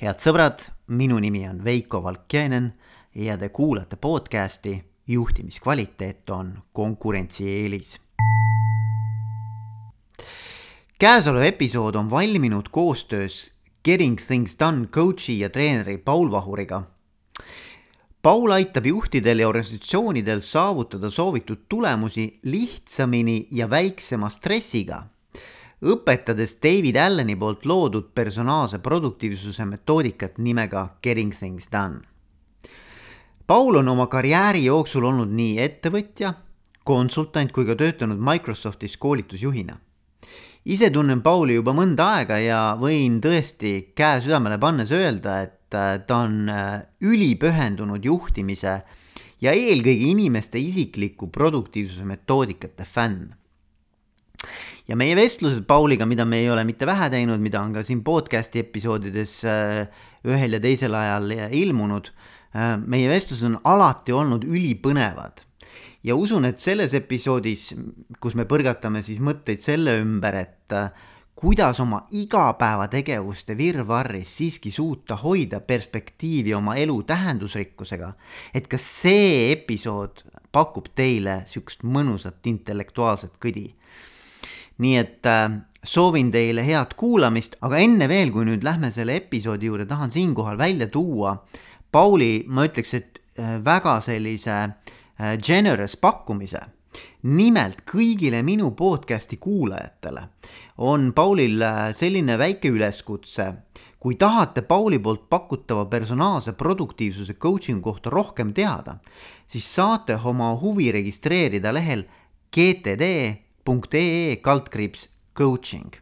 head sõbrad, minu nimi on Veiko Valkjainen ja te kuulate podcasti juhtimiskvaliteet on konkurentsieelis. käesolev episood on valminud koostöös Getting Things Done coach'i ja treeneri Paul Vahuriga. Paul aitab juhtidel ja organisatsioonidel saavutada soovitud tulemusi lihtsamini ja väiksema stressiga õpetades David Alleni poolt loodud personaalse produktiivsuse metoodikat nimega Getting Things Done. Paul on oma karjääri jooksul olnud nii ettevõtja, konsultant kui ka töötanud Microsoftis koolitusjuhina. ise tunnen Pauli juba mõnda aega ja võin tõesti käe südamele pannes öelda, et äh, ta on äh, ülipühendunud juhtimise ja eelkõige inimeste isikliku produktiivsuse metoodikate fänn ja meie vestlused Pauliga, mida me ei ole mitte vähe teinud, mida on ka siin podcast'i episoodides äh, ühel ja teisel ajal ilmunud, äh, meie vestlused on alati olnud ülipõnevad. ja usun, et selles episoodis, kus me põrgatame siis mõtteid selle ümber, et äh, kuidas oma igapäevategevuste virvarris siiski suuta hoida perspektiivi oma elu tähendusrikkusega, et ka see episood pakub teile niisugust mõnusat intellektuaalset kõdi nii et äh, soovin teile head kuulamist, aga enne veel, kui nüüd lähme selle episoodi juurde, tahan siinkohal välja tuua Pauli, ma ütleks, et äh, väga sellise äh, generous pakkumise. nimelt kõigile minu podcast'i kuulajatele on Paulil selline väike üleskutse kui tahate Pauli poolt pakutava personaalse produktiivsuse coaching'u kohta rohkem teada, siis saate oma huvi registreerida lehel GTD ee kaldkriips coaching.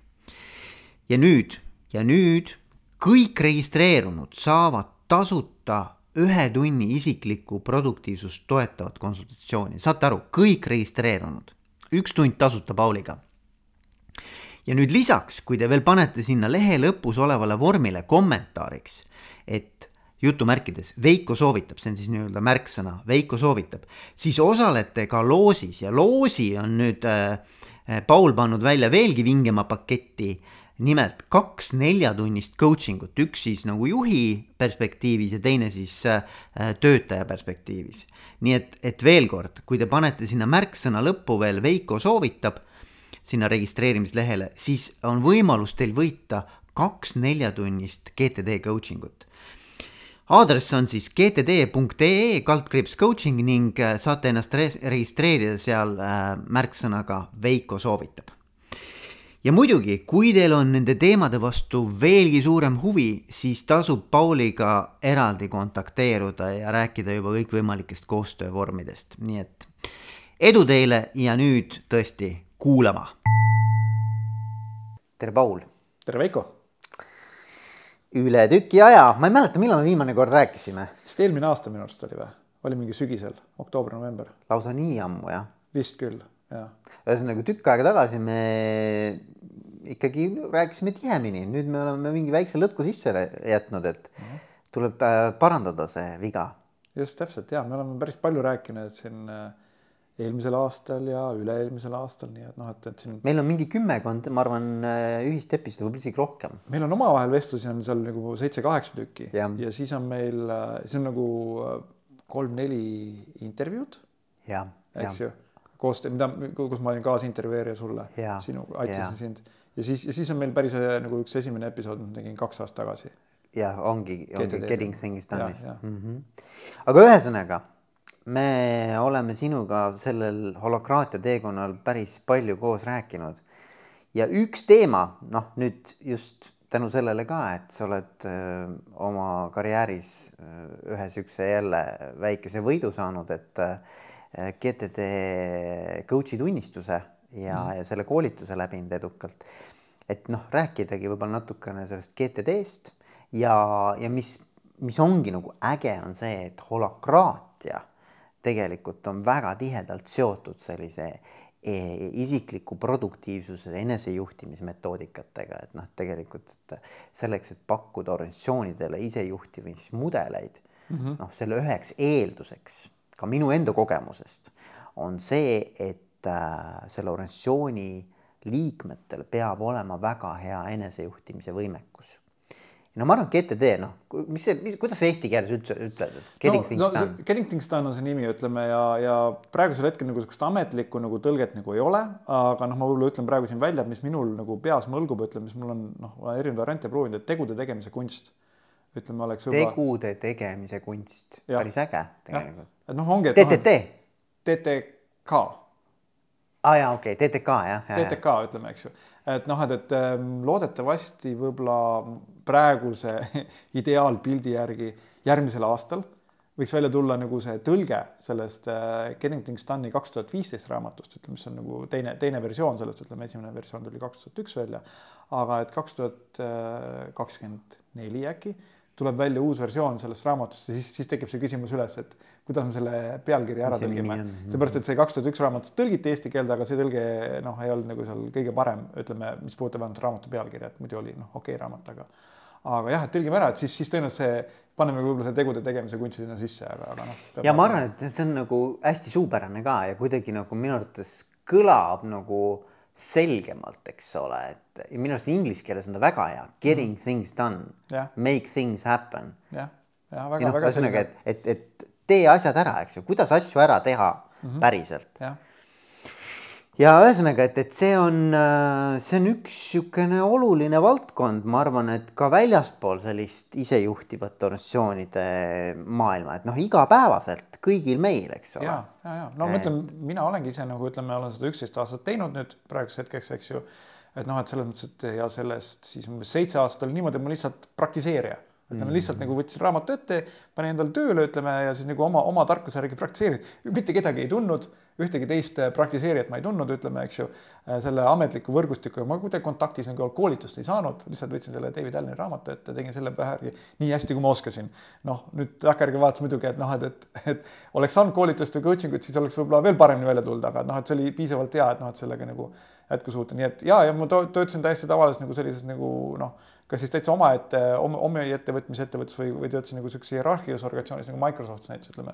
ja nüüd, ja nüüd kõik registreerunud saavad tasuta ühe tunni isiklikku produktiivsust toetavat konsultatsiooni, saate aru, kõik registreerunud, üks tund tasuta Pauliga. ja nüüd lisaks, kui te veel panete sinna lehe lõpus olevale vormile kommentaariks, jutumärkides. Veiko soovitab, see on siis nii-öelda märksõna, Veiko soovitab, siis osalete ka loosis ja loosi on nüüd äh, äh, Paul pannud välja veelgi vingema paketti. nimelt kaks neljatunnist coaching ut, üks siis nagu juhi perspektiivis ja teine siis äh, töötaja perspektiivis. nii et, et veel kord, kui te panete sinna märksõna lõppu veel Veiko soovitab sinna registreerimislehele, siis on võimalus teil võita kaks neljatunnist GTD coaching ut aadress on siis gtd.ee kaldkriips coaching ning äh, saate ennast registreerida seal äh, märksõnaga Veiko soovitab. ja muidugi, kui teil on nende teemade vastu veelgi suurem huvi, siis tasub Pauliga eraldi kontakteeruda ja rääkida juba kõikvõimalikest koostöövormidest, nii et edu teile ja nüüd tõesti kuulama. tere, Paul. tere, Veiko üle tüki aja, ma ei mäleta, millal me viimane kord rääkisime. vist eelmine aasta minu arust oli või? oli mingi sügisel, oktoober-november. lausa nii ammu, jah? vist küll, jah. ühesõnaga tükk aega tagasi me ikkagi rääkisime tihemini, nüüd me oleme mingi väikse lõtku sisse jätnud, et mm -hmm. tuleb äh, parandada see viga. just täpselt ja me oleme päris palju rääkinud siin äh, eelmisel aastal ja üle-eelmisel aastal, nii et noh, et, et siin. meil on mingi kümmekond, ma arvan, äh, ühist episoodi, võib-olla isegi rohkem. meil on omavahel vestlusi on seal nagu seitse-kaheksa tükki ja. ja siis on meil, äh, siis on nagu äh, kolm-neli intervjuud. eks ju, koostöö, mida, kus ma olin kaasintervjueerija sulle, sinuga, aitasin sind ja siis, ja siis on meil päris nagu üks esimene episood, ma tegin kaks aastat tagasi. jah, ongi, ongi Getting Things Done'ist. Mm -hmm. aga ühesõnaga me oleme sinuga sellel holokraatia teekonnal päris palju koos rääkinud. ja üks teema, noh nüüd just tänu sellele ka, et sa oled öö, oma karjääris öö, ühe siukse jälle väikese võidu saanud, et öö, GTD coach'i tunnistuse ja mm., ja selle koolituse läbinud edukalt. et noh, rääkidagi võib-olla natukene sellest GTD-st ja, ja mis, mis ongi nagu äge, on see, et holokraatia tegelikult on väga tihedalt seotud sellise e, isikliku produktiivsuse enesejuhtimismetoodikatega, et noh, tegelikult et selleks, et pakkuda organisatsioonidele isejuhtimismudeleid mm -hmm., noh, selle üheks eelduseks ka minu enda kogemusest on see, et äh, selle organisatsiooni liikmetel peab olema väga hea enesejuhtimise võimekus. No ma arvan, GTD, noh, mis see, mis, kuidas eesti keeles üldse ütled, et getting no, things no, done? Getting things done on see nimi, ütleme ja, ja praegusel hetkel nagu sihukest ametlikku nagu tõlget nagu ei ole, aga noh, ma võib-olla ütlen praegu siin välja, mis minul nagu peas mõlgub, ütleme, mis mul on noh, erinevaid variante proovinud, et tegude tegemise kunst. ütleme, oleks juba. tegude tegemise kunst, päris äge tegelikult. et noh, ongi. TTT. TTK. Aa ah, jaa, okei okay., TTK jah. TTK ütleme, eks ju et noh, et, et loodetavasti võib-olla praeguse ideaalpildi järgi järgmisel aastal võiks välja tulla nagu see tõlge sellest äh, Getting Things Done'i kaks tuhat viisteist raamatust, ütleme, mis on nagu teine, teine versioon sellest, ütleme, esimene versioon tuli kaks tuhat üks välja. aga et kaks tuhat kakskümmend neli äkki tuleb välja uus versioon sellest raamatust ja siis, siis tekib see küsimus üles, et kuidas me selle pealkirja ära tõlgime. seepärast, et see kaks tuhat üks raamat tõlgiti eesti keelde, aga see tõlge noh, ei olnud nagu seal kõige parem, ütleme, mis puudutab ainult raamatu pealkirja, et muidu oli noh, okei okay, raamat, aga aga jah, et tõlgime ära, et siis, siis tõenäoliselt see, paneme võib-olla selle tegude tegemise kunsti sinna sisse, aga, aga noh. ja ma arvan, et see on nagu hästi suupärane ka ja kuidagi nagu minu arvates kõlab nagu selgemalt, eks ole, et minu arust inglise keeles on ta väga hea, getting mm. things done yeah., make things happen. jah, ja väga, väga. ühesõnaga, et, et, et tee asjad ära, eks ju, kuidas asju ära teha mm -hmm. päriselt ja ühesõnaga, et, et see on, äh, see on üks niisugune oluline valdkond, ma arvan, et ka väljaspool sellist isejuhtivate organisatsioonide maailma, et noh, igapäevaselt kõigil meil, eks ole. ja, ja, ja no ma ütlen, mina olengi ise nagu ütleme, olen seda üksteist aastat teinud nüüd praeguseks hetkeks, eks ju. et noh, et selles mõttes, et ja sellest siis umbes seitse aastat oli niimoodi, et ma lihtsalt praktiseerija ütleme lihtsalt nagu võtsin raamatu ette, panin endale tööle, ütleme ja siis nagu oma, oma tarkuse järgi praktiseerin. mitte kedagi ei tundnud, ühtegi teist praktiseerijat ma ei tundnud, ütleme, eks ju. selle ametliku võrgustikuga ma kuidagi kontaktis nagu koolitust ei saanud, lihtsalt võtsin selle David Alleni raamatu ette, tegin selle järgi nii hästi, kui ma oskasin. noh, nüüd takkajärgi vaadates muidugi, et noh, et, et, et oleks saanud koolitust või coaching ut, siis oleks võib-olla veel paremini välja tulnud, aga noh, et see oli piisavalt hea, et noh, et sellega nagu jätkusuutlik, nii et ja, ja ma töötasin täiesti tavalises nagu sellises nagu noh kas siis täitsa omaette, omi ettevõtmise ettevõttes või, või töötasin nagu siukse hierarhilises organisatsioonis nagu Microsoft näiteks ütleme.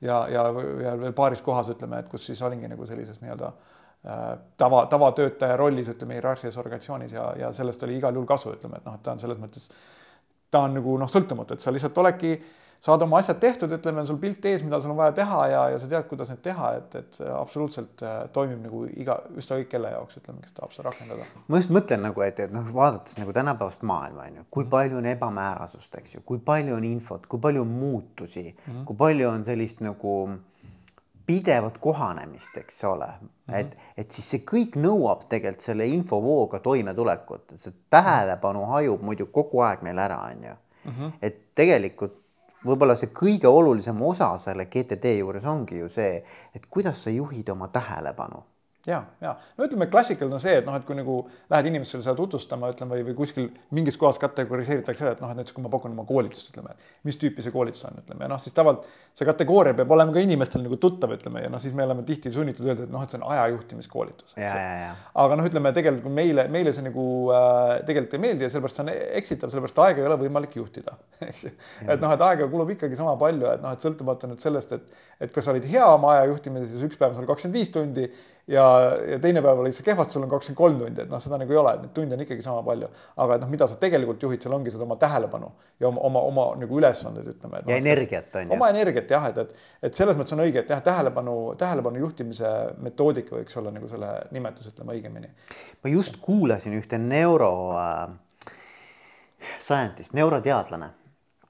ja, ja, ja veel paaris kohas ütleme, et kus siis olingi nagu sellises nii-öelda äh, tava, tavatöötaja rollis, ütleme hierarhilises organisatsioonis ja, ja sellest oli igal juhul kasu, ütleme, et noh, et ta on selles mõttes, ta on nagu noh, sõltumatu, et sa lihtsalt oledki saad oma asjad tehtud, ütleme, sul pilt ees, mida sul on vaja teha ja, ja sa tead, kuidas neid teha, et, et see absoluutselt äh, toimib nagu iga, ükskõik kelle jaoks, ütleme, kes tahab seda rakendada. ma just mõtlen nagu, et, et noh, vaadates nagu tänapäevast maailma on ju, kui palju on ebamäärasust, eks ju, kui palju on infot, kui palju on muutusi mm, -hmm. kui palju on sellist nagu pidevat kohanemist, eks ole mm, -hmm. et, et siis see kõik nõuab tegelikult selle infovooga toimetulekut, et see tähelepanu hajub muidu kogu aeg meil ära, on ju. Mhm. et tegelikult võib-olla see kõige olulisem osa selle GTD juures ongi ju see, et kuidas sa juhid oma tähelepanu ja, ja no ütleme, klassikaline on see, et noh, et kui nagu lähed inimestele seda tutvustama, ütleme või, või kuskil mingis kohas kategoriseeritakse seda, et noh, et näiteks kui ma pakun oma koolitust, ütleme, mis tüüpi see koolitus on, ütleme ja noh, siis tavaliselt see kategooria peab olema ka inimestele nagu tuttav, ütleme ja noh, siis me oleme tihti sunnitud öelda, et noh, et see on ajajuhtimiskoolitus. aga noh, ütleme tegelikult meile, meile see nagu äh, tegelikult ei meeldi ja sellepärast see on eksitav, sellepärast aega ei ole võimalik juhtida et noh, et aega kulub ikkagi sama palju, et noh, et sõltumata nüüd sellest, et, et kas sa olid hea oma aja juhtimises, siis üks päev sul kakskümmend viis tundi ja, ja teine päev olid sa kehvasti, sul on kakskümmend kolm tundi, et noh, seda nagu ei ole, et neid tunde on ikkagi sama palju. aga et noh, mida sa tegelikult juhid, seal ongi seda oma tähelepanu ja oma, oma, oma nagu ülesanded, ütleme. ja no, energiat on ju. oma energiat jah, et, et, et selles mõttes on õige, et jah, tähelepanu, tähelepanu juhtimise metoodika võiks olla nagu selle nimetus, ütleme õigemini. ma just kuulasin ühte neuro äh, scientist, neuroteadlane,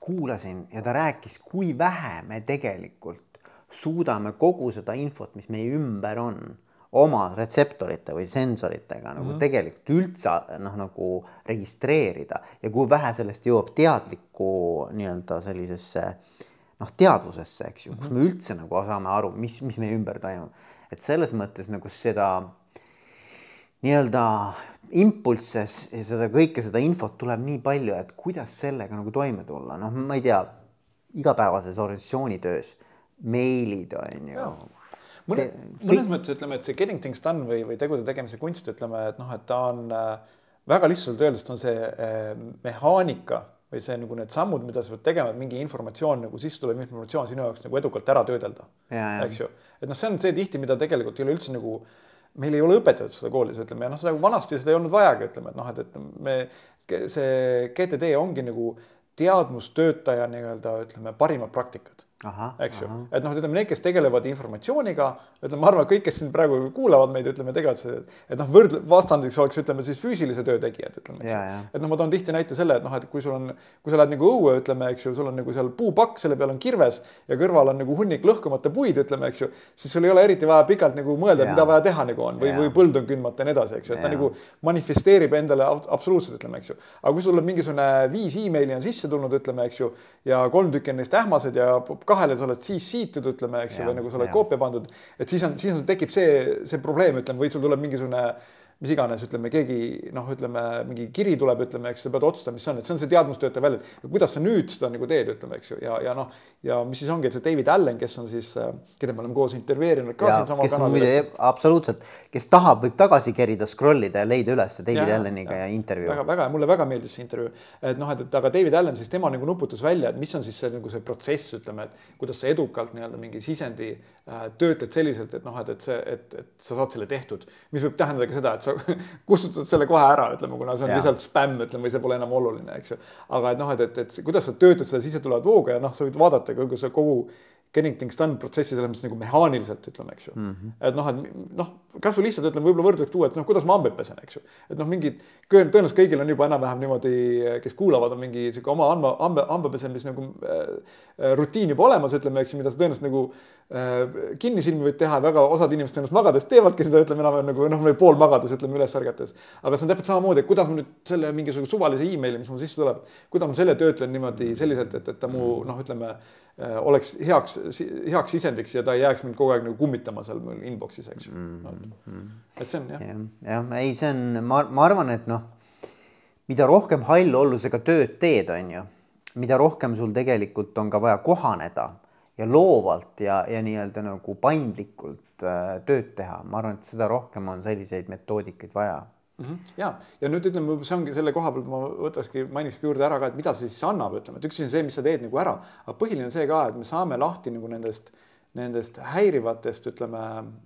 kuulasin ja ta rääkis, kui vähe me tegelikult suudame kogu seda infot, mis meie ümber on oma retseptorite või sensoritega nagu mm -hmm. tegelikult üldse noh, nagu registreerida ja kui vähe sellest jõuab teadlikku nii-öelda sellisesse noh, teadvusesse, eks ju mm, -hmm. kus me üldse nagu saame aru, mis, mis meie ümber toimub. et selles mõttes nagu seda nii-öelda impulsses ja seda kõike seda infot tuleb nii palju, et kuidas sellega nagu toime tulla, noh, ma ei tea, igapäevases organisatsioonitöös meilid on ju mõne, mõnes mõttes ütleme, et see getting things done või, või tegude tegemise kunst, ütleme, et noh, et ta on äh, väga lihtsalt öeldes, ta on see äh, mehaanika või see nagu need sammud, mida sa pead tegema, et mingi informatsioon nagu sisse tulev informatsioon sinu jaoks nagu edukalt ära töödelda. eks ju, et noh, see on see tihti, mida tegelikult ei ole üldse nagu meil ei ole õpetatud seda koolis, ütleme ja noh, seda vanasti seda ei olnud vajagi, ütleme, et noh, et, et me see GTD ongi nagu teadmustöötaja nii-öelda ütleme, parimad praktikad eks ju, et noh, ütleme need, kes tegelevad informatsiooniga, ütleme, ma arvan, kõik, kes siin praegu kuulavad meid, ütleme, tegelevad, et noh, võrdle-, vastandiks oleks, ütleme siis füüsilise töö tegijad, ütleme, eks ju. et noh, ma toon tihti näite selle, et noh, et kui sul on, kui sa lähed nagu õue, ütleme, eks ju, sul on nagu seal puupakk, selle peal on kirves ja kõrval on nagu hunnik lõhkumata puid, ütleme, eks ju, siis sul ei ole eriti vaja pikalt nagu mõelda, mida vaja teha nagu on või, või põld on kündmata ja nii edasi, eks ju, et ta nagu manifesteerib endale absoluutselt, ütleme, eks ju. aga kui sul on mingisugune viis emaili on sisse tulnud, ütleme, eks ju, ja kolm tükki on neist ähmased ja kahele sa oled siis siitud, ütleme, eks ju, või nagu sa oled koopia pandud, et siis on, siis on, tekib see, see probleem, ütleme, või sul tuleb mingisugune mis iganes, ütleme, keegi noh, ütleme mingi kiri tuleb, ütleme, eks sa pead otsustama, mis see on, et see on see teadmustöötaja välja, et kuidas sa nüüd seda nagu teed, ütleme, eks ju, ja, ja noh, ja mis siis ongi, et see David Allen, kes on siis, keda me oleme koos intervjueerinud ka siinsamal kanalil. absoluutselt, kes tahab, võib tagasi kerida, scroll ida ja leida üles David ja, Alleniga ja, ja intervjuu. väga, väga, mulle väga meeldis see intervjuu, et noh, et, et aga David Allen siis tema nagu nuputas välja, et mis on siis see nagu see protsess, ütleme, et kuidas sa edukalt nii-öelda mingi sisendi äh, töötled selliselt, et noh, et, et see, et, et sa saad selle tehtud, mis võib tähendada ka seda, et sa kus kustutad selle kohe ära, ütleme, kuna see on ja. lihtsalt spämm, ütleme, või see pole enam oluline, eks ju. aga et noh, et, et, et kuidas sa töötad seda sissetulevat vooga ja noh, sa võid vaadata kogu see kogu done protsessi selles mõttes nagu mehaaniliselt ütleme, eks ju mm. -hmm. et noh, et noh, kasvõi lihtsalt ütleme, võib-olla võrdluseks tuua, et noh, kuidas ma hambaid pesen, eks ju. et noh, mingid, tõenäoliselt kõigil on juba enam-vähem niimoodi, kes kuulavad, on mingi sihuke oma hamba, hamba, hambapesemise nagu äh, rutiin juba olemas, ütleme, eks ju, mida sa tõenäoliselt nagu äh, kinnisilmi võid teha, väga osad inimesed tõenäoliselt magades teevadki seda, ütleme enam-vähem nagu noh, või pool magades, ütleme üles ärgates. aga see on täpselt samamoodi, et kuidas ma nüüd selle mingisuguse suvalise emaili, mis mul sisse tuleb, kuidas ma selle töötlen niimoodi selliselt, et, et ta mu noh, ütleme oleks heaks, heaks sisendiks ja ta ei jääks mind kogu aeg nagu kummitama seal mul inbox'is, eks ju mm. -hmm. et see on jah. jah, jah, ei, see on, ma, ma arvan, et noh, mida rohkem hallollusega tööd teed, on ju, mida rohkem sul tegelikult on ka vaja kohaneda ja loovalt ja, ja nii-öelda nagu paindlikult äh, tööd teha, ma arvan, et seda rohkem on selliseid metoodikaid vaja mm. -hmm. ja, ja nüüd ütleme, see ongi selle koha pealt ma võtakski, mainiski juurde ära ka, et mida see siis annab, ütleme, et üks on see, mis sa teed nagu ära, aga põhiline on see ka, et me saame lahti nagu nendest äh, nendest häirivatest, ütleme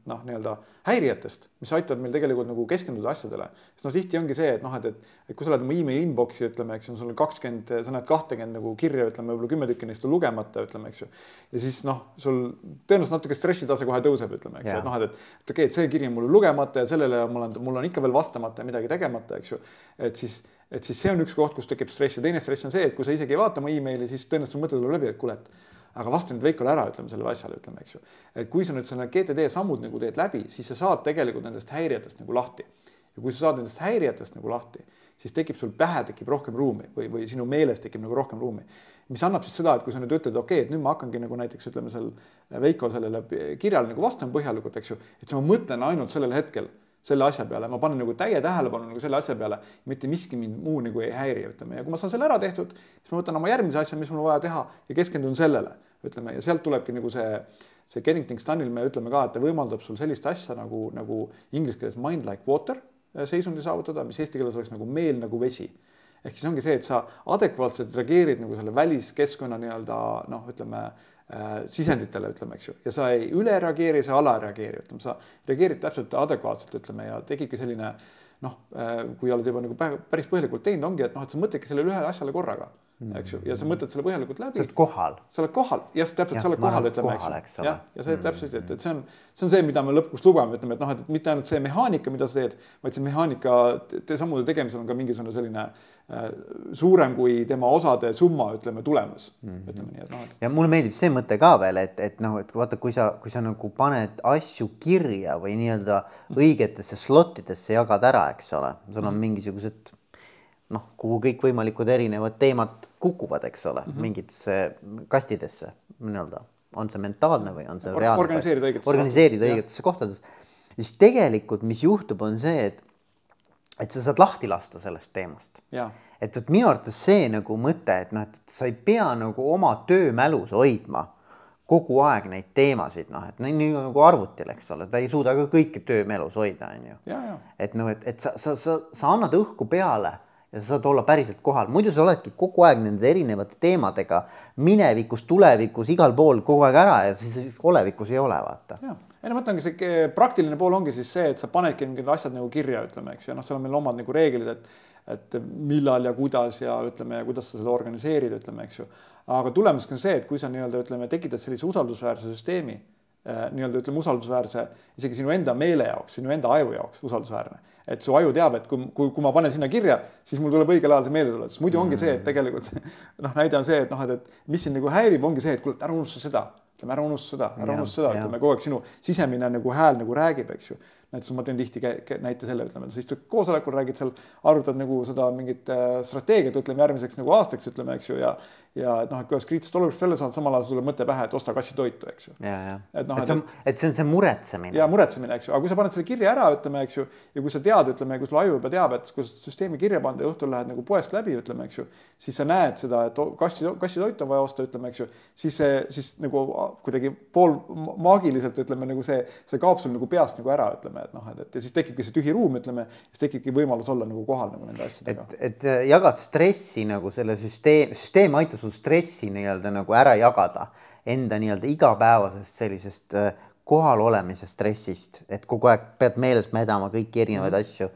noh, nii-öelda häirijatest, mis aitavad meil tegelikult nagu keskenduda asjadele. sest noh, tihti ongi see, et noh, et, et, et kui sa oled oma emaili inbox'i, ütleme, eks ju, sul on kakskümmend, sa näed kahtekümmend nagu kirja, ütleme, võib-olla kümme tükki neist on lugemata, ütleme, eks ju. ja siis noh, sul tõenäoliselt natuke stressitase kohe tõuseb, ütleme, eks ju, et noh, et, et okei okay,, et see kiri on mul lugemata ja sellele mul on, mul on ikka veel vastamata ja midagi tegemata, eks ju. et siis, et siis see on üks koht, kus tekib stress ja teine stress on see, et kui sa isegi ei vaata oma emaili, siis tõenäoliselt mõte tuleb läbi, et kuule, et aga vasta nüüd Veikole ära, ütleme sellele asjale, ütleme, eks ju. et kui sa nüüd selle GTD sammud nagu teed läbi, siis sa saad tegelikult nendest häirijatest nagu lahti. ja kui sa saad nendest häirijatest nagu lahti, siis tekib sul pähe tekib rohkem ruumi või, või sinu meeles tekib nagu rohkem ruumi. mis annab siis seda, et kui sa nüüd ütled, okei okay,, et nüüd ma hakkangi nagu näiteks ütleme seal Veiko sellele kirjale nagu vastama põhjalikult, eks ju, et siis ma mõtlen ainult sellel hetkel selle asja peale, ma panen nagu täie tähelepanu nagu selle asja peale, mitte miski mind muu nagu ei häiri, ütleme, ja kui ma saan selle ära tehtud, siis ma võtan oma järgmise asja, mis mul vaja teha ja keskendun sellele, ütleme, ja sealt tulebki nagu see, see getting things done'il me ütleme ka, et ta võimaldab sul sellist asja nagu, nagu inglise keeles mind like water äh, seisundi saavutada, mis eesti keeles oleks nagu meel nagu vesi. Ehk siis ongi see, et sa adekvaatselt reageerid nagu selle väliskeskkonna nii-öelda noh, ütleme sisenditele, ütleme, eks ju, ja sa ei ülereageeri, sa alareageeri, ütleme, sa reageerid täpselt adekvaatselt, ütleme, ja tekibki selline noh, äh, kui oled juba nagu päris põhjalikult teinud, ongi, et noh, et sa mõtledki sellele ühele asjale korraga mm., eks ju, ja sa mõtled selle põhjalikult läbi. sa oled kohal. sa oled kohal, jah, täpselt, sa oled kohal, ütleme, eks ju. jah, ja see mm. täpselt, et, et see on, see on see, mida me lõpuks lubame, ütleme, et noh, et mitte ainult see mehaanika, mida sa teed, vaid see mehaanika te sammude tegemisel on ka mingisugune selline Äh, suurem kui tema osade summa, ütleme, tulemus mm, -hmm. ütleme nii, et noh. ja mulle meeldib see mõte ka veel, et, et noh, et vaata, kui sa, kui sa nagu paned asju kirja või nii-öelda õigetesse slot idesse jagad ära, eks ole, sul on mhm. mingisugused noh, kuhu kõikvõimalikud erinevad teemad kukuvad, eks ole mm, -hmm. mingitesse kastidesse nii-öelda, on see mentaalne või on see Or reaalne. organiseerida õigetesse, kohtadesse. siis tegelikult, mis juhtub, on see, et et sa saad lahti lasta sellest teemast. et vot minu arvates see nagu mõte, et noh, et sa ei pea nagu oma töömälus hoidma kogu aeg neid teemasid, noh, et nii nagu arvutil, eks ole, ta ei suuda ka kõike töömelus hoida, on ju. et noh, et, et sa, sa, sa, sa annad õhku peale ja sa saad olla päriselt kohal, muidu sa oledki kogu aeg nende erinevate teemadega minevikus, tulevikus, igal pool kogu aeg ära ja siis olevikus ei ole, vaata. ei no ma mõtlengi, see praktiline pool ongi siis see, et sa panedki mingid asjad nagu kirja, ütleme, eks ju, noh, seal on meil omad nagu reeglid, et et millal ja kuidas ja ütleme, ja kuidas sa seda organiseerid, ütleme, eks ju. aga tulemus on see, et kui sa nii-öelda ütleme, tekitad sellise usaldusväärse süsteemi nii-öelda ütleme usaldusväärse isegi sinu enda meele jaoks, sinu enda aju jaoks usaldusväärne. Et su aju teab, et kui, kui, kui ma panen sinna kirja, siis mul tuleb õigel ajal see meelde tulla, sest muidu ongi see, et tegelikult noh, näide on see, et noh, et, et mis sind nagu häirib, ongi see, et kuule, ära unusta seda, ütleme ära unusta seda, ära unusta seda, ütleme kogu aeg sinu sisemine nagu hääl nagu räägib, eks ju näiteks ma teen tihti näite selle, ütleme, sa istud koosolekul, räägid seal, arutad nagu seda mingit äh, strateegiat, ütleme järgmiseks nagu aastaks, ütleme, eks ju, ja ja et noh, et kuidas kriitilisest olukorrast välja saada, samal ajal tuleb mõte pähe, et osta kassitoitu, eks ju. et noh, et, et, et see on see muretsemine. ja muretsemine, eks ju, aga kui sa paned selle kirja ära, ütleme, eks ju, ja kui sa tead, ütleme, kui sul aju juba teab, et kui sa süsteemi kirja paned ja õhtul lähed nagu poest läbi, ütleme, eks ju, siis sa näed seda, et kassi, kassitoitu on vaja osta, ütleme, eks ju, siis see, siis nagu kuidagi pool maagiliselt ütleme nagu see, see kaob sul nagu peast nagu ära, ütleme, et noh, et, et ja siis tekibki see tühi ruum, ütleme, siis tekibki võimalus olla nagu kohal nagu nende asjadega. et, et jagad stressi nagu selle süsteem, süsteem aitab sul stressi nii-öelda nagu ära jagada enda nii-öelda igapäevasest sellisest äh, kohal olemise stressist, et kogu aeg pead meeles mädama kõiki erinevaid mm. asju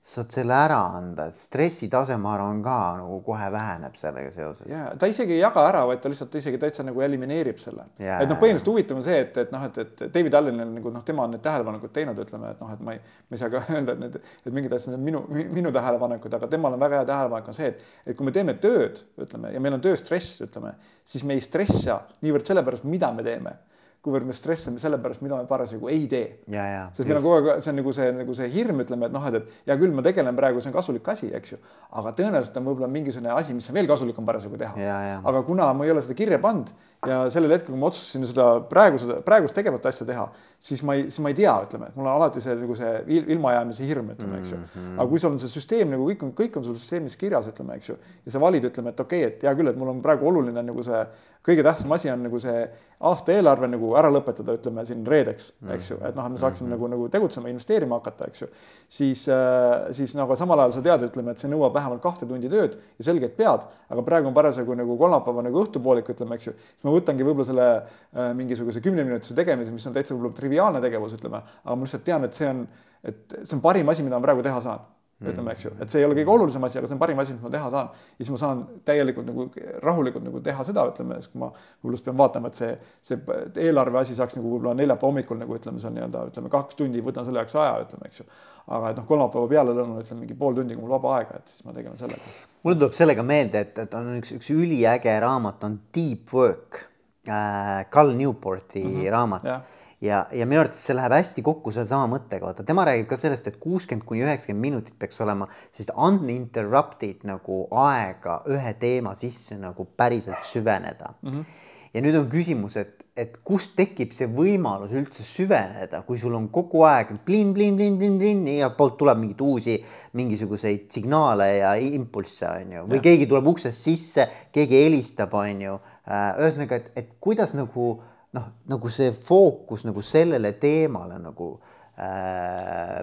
saad selle ära anda, et stressitase, ma arvan, ka nagu kohe väheneb sellega seoses. ja ta isegi ei jaga ära, vaid ta lihtsalt isegi täitsa nagu elimineerib selle. et noh, põhimõtteliselt huvitav on see, et, et noh, et, et David Allen nagu noh, tema on need tähelepanekud teinud, ütleme, et noh, et ma ei, ma ei saa ka öelda, et need, et mingid asjad on minu, minu tähelepanekud, aga temal on väga hea tähelepanek on see, et, et kui me teeme tööd, ütleme, ja meil on tööstress, ütleme, siis me ei stressa niivõrd selle pärast, mida me teeme kuivõrd me stressame selle pärast, mida me parasjagu ei tee. sest meil on kogu aeg, see on nagu see, nagu see hirm, ütleme, et noh, et, et hea küll, ma tegelen praegu, see on kasulik asi, eks ju. aga tõenäoliselt on võib-olla mingisugune asi, mis on veel kasulikum parasjagu teha. aga kuna ma ei ole seda kirja pannud ja sellel hetkel, kui ma otsustasin seda praegu seda praegust tegevat asja teha, siis ma ei, siis ma ei tea, ütleme, et mul on alati see nagu see ilmajäämise hirm, ütleme, eks ju. Mhm. aga kui sul on see süsteem nagu kõik on, kõik on sul süsteemis kirjas, ütleme, eks ju, ja sa valid, ütleme, et okei okay,, et hea küll, et mul on praegu oluline nagu see kõige tähtsam asi on nagu see aasta eelarve nagu ära lõpetada, ütleme siin reedeks, eks ju, et noh, et me saaksime mm -hmm. nagu, nagu tegutsema, investeerima hakata, eks ju. siis, äh, siis nagu samal ajal sa tead, ütleme, et see nõuab vähemalt kahte tundi tööd ja selgelt pead, aga praegu on parasjagu nagu kolmapäeva nagu õhtupoolik, ütleme, eks ju. siis ma võtangi võib-olla selle äh, mingisuguse kümneminutise tegemise, mis on täitsa võib-olla triviaalne tegevus, ütleme, aga ma lihtsalt tean, et see on, et see on parim asi, mida ma praegu teha saan ütleme, eks ju, et see ei ole kõige olulisem asi, aga see on parim asi, mis ma teha saan. ja siis ma saan täielikult nagu rahulikult nagu teha seda, ütleme, siis kui ma võib-olla pean vaatama, et see, see eelarve asi saaks nagu võib-olla neljapäeva hommikul nagu ütleme, on nii-öelda ütleme kaks tundi, võtan selle jaoks aja, ütleme, eks ju. aga et noh, kolmapäeva pealelõunal ütleme mingi pool tundi, kui mul vaba aega, et siis ma tegelen sellega. Mul tuleb sellega meelde, et, et on üks, üks üliäge raamat on Deep Work äh,, Cal Newporti mm -hmm. raamat yeah ja, ja minu arvates see läheb hästi kokku sellesama mõttega, vaata tema räägib ka sellest, et kuuskümmend kuni üheksakümmend minutit peaks olema siis uninterrupted nagu aega ühe teema sisse nagu päriselt süveneda mm. -hmm. ja nüüd on küsimus, et, et kust tekib see võimalus üldse süveneda, kui sul on kogu aeg plin, plin, plin, plin, plin, igalt poolt tuleb mingeid uusi mingisuguseid signaale ja impulsse, on ju, või ja. keegi tuleb uksest sisse, keegi helistab, on ju. Äh, ühesõnaga, et, et kuidas nagu noh, nagu see fookus nagu sellele teemale nagu äh,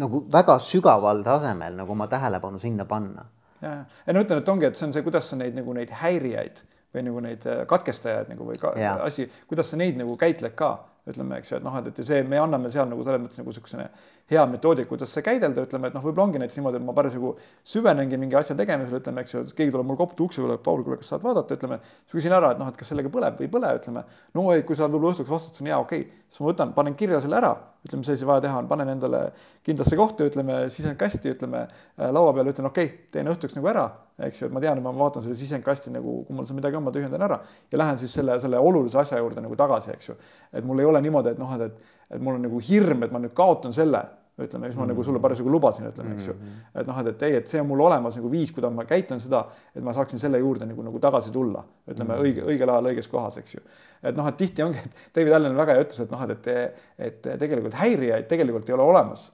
nagu väga sügaval tasemel nagu oma tähelepanu sinna panna. ja, ja no ütlen, et ongi, et see on see, kuidas sa neid nagu neid häirijaid või nagu neid äh, katkestajaid nagu või ka, asi, kuidas sa neid nagu käitled ka ütleme, eks ju, et noh, et, et see, me anname seal nagu selles mõttes nagu niisugune hea metoodika, kuidas seda käidelda, ütleme, et noh, võib-olla ongi näiteks niimoodi, et ma parasjagu süvenengi mingi asja tegemisel, ütleme, eks ju, keegi tuleb mul koputab ukse peale, Paul, kuule, kas saad vaadata, ütleme, siis küsin ära, et noh, et kas sellega põleb või ei põle, ütleme. no ei, kui sa võib-olla õhtuks vastad, siis on hea, okei okay., siis ma võtan, panen kirja selle ära, ütleme, mis asi vaja teha on, panen endale kindlasse kohta, ütleme, sisendkasti, ütleme laua peale, ütlen okei okay,, teen õhtuks nagu ära, eks ju, et ma tean, et ma vaatan selle sisendkasti nagu, kui mul seal midagi on, ma tühjendan ära ja lähen siis selle, selle olulise asja juurde nagu tagasi, eks ju. et mul ei ole niimoodi, et noh, et, et, et mul on nagu hirm, et ma nüüd kaotan selle ütleme, mis ma mm -hmm. nagu sulle parasjagu lubasin, ütleme, eks ju. Mhm. et noh, et, et ei, et see on mul olemas nagu viis, kuidas ma käitlen seda, et ma saaksin selle juurde nagu, nagu tagasi tulla, ütleme mm -hmm. õige, õigel ajal õiges kohas, eks ju. et noh, et tihti ongi, et David Allen väga hea ütles, et noh, et, et, et tegelikult häirijaid tegelikult ei ole olemas.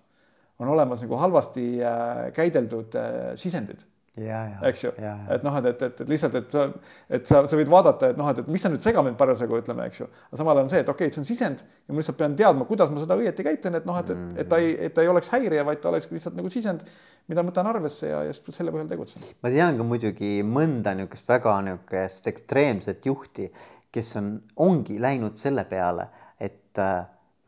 on olemas nagu halvasti äh, käideldud äh, sisendid eks ju, et noh, et, et, et, et lihtsalt, et sa, et sa, sa võid vaadata, et noh, et, et mis sa nüüd segad mind parasjagu ütleme, eks ju, aga samal on see, et okei okay,, see on sisend ja ma lihtsalt pean teadma, kuidas ma seda õieti käitlen, et noh, et, et, et ta ei, et ta ei oleks häirija, vaid ta oleks lihtsalt nagu sisend, mida ma võtan arvesse ja, ja selle põhjal tegutsen. ma tean ka muidugi mõnda niisugust väga niisugust ekstreemset juhti, kes on, ongi läinud selle peale, et äh,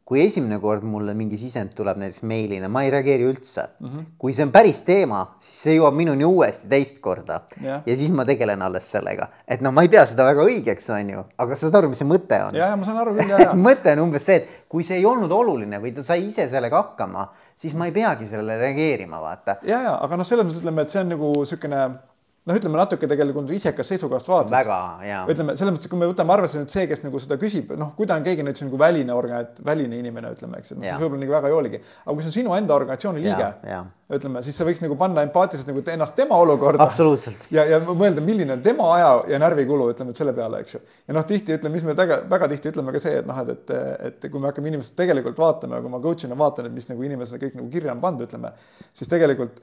kui esimene kord mulle mingi sisend tuleb näiteks meilina, ma ei reageeri üldse mm. -hmm. kui see on päris teema, siis see jõuab minuni uuesti teist korda ja, ja siis ma tegelen alles sellega, et noh, ma ei pea seda väga õigeks, on ju, aga saad aru, mis see mõte on? ja, ja ma saan aru küll, ja, ja mõte on umbes see, et kui see ei olnud oluline või ta sai ise sellega hakkama, siis ma ei peagi sellele reageerima, vaata. ja, ja aga noh, selles mõttes ütleme, et see on nagu niisugune noh, ütleme natuke tegelikult isekas seisukohast vaatad. väga, jaa. ütleme selles mõttes, kui me võtame arvesse nüüd see, kes nagu seda küsib, noh, kui ta on keegi näiteks nagu väline organ-, väline inimene, ütleme, eks ju, siis võib-olla nagu väga ei olegi. aga kui see on sinu enda organisatsiooni liige, ütleme, siis sa võiks nagu panna empaatiliselt nagu ennast tema olukorda. absoluutselt. ja, ja mõelda, milline on tema aja ja närvikulu, ütleme, et selle peale, eks ju. ja noh, tihti ütleme, mis me väga, väga tihti ütleme ka see, et noh, et, et, et kui me hakkame inimest tegelikult vaatama, kui ma coach'ina vaatan, et mis nagu inimesele kõik nagu kirja on pandud, ütleme, siis tegelikult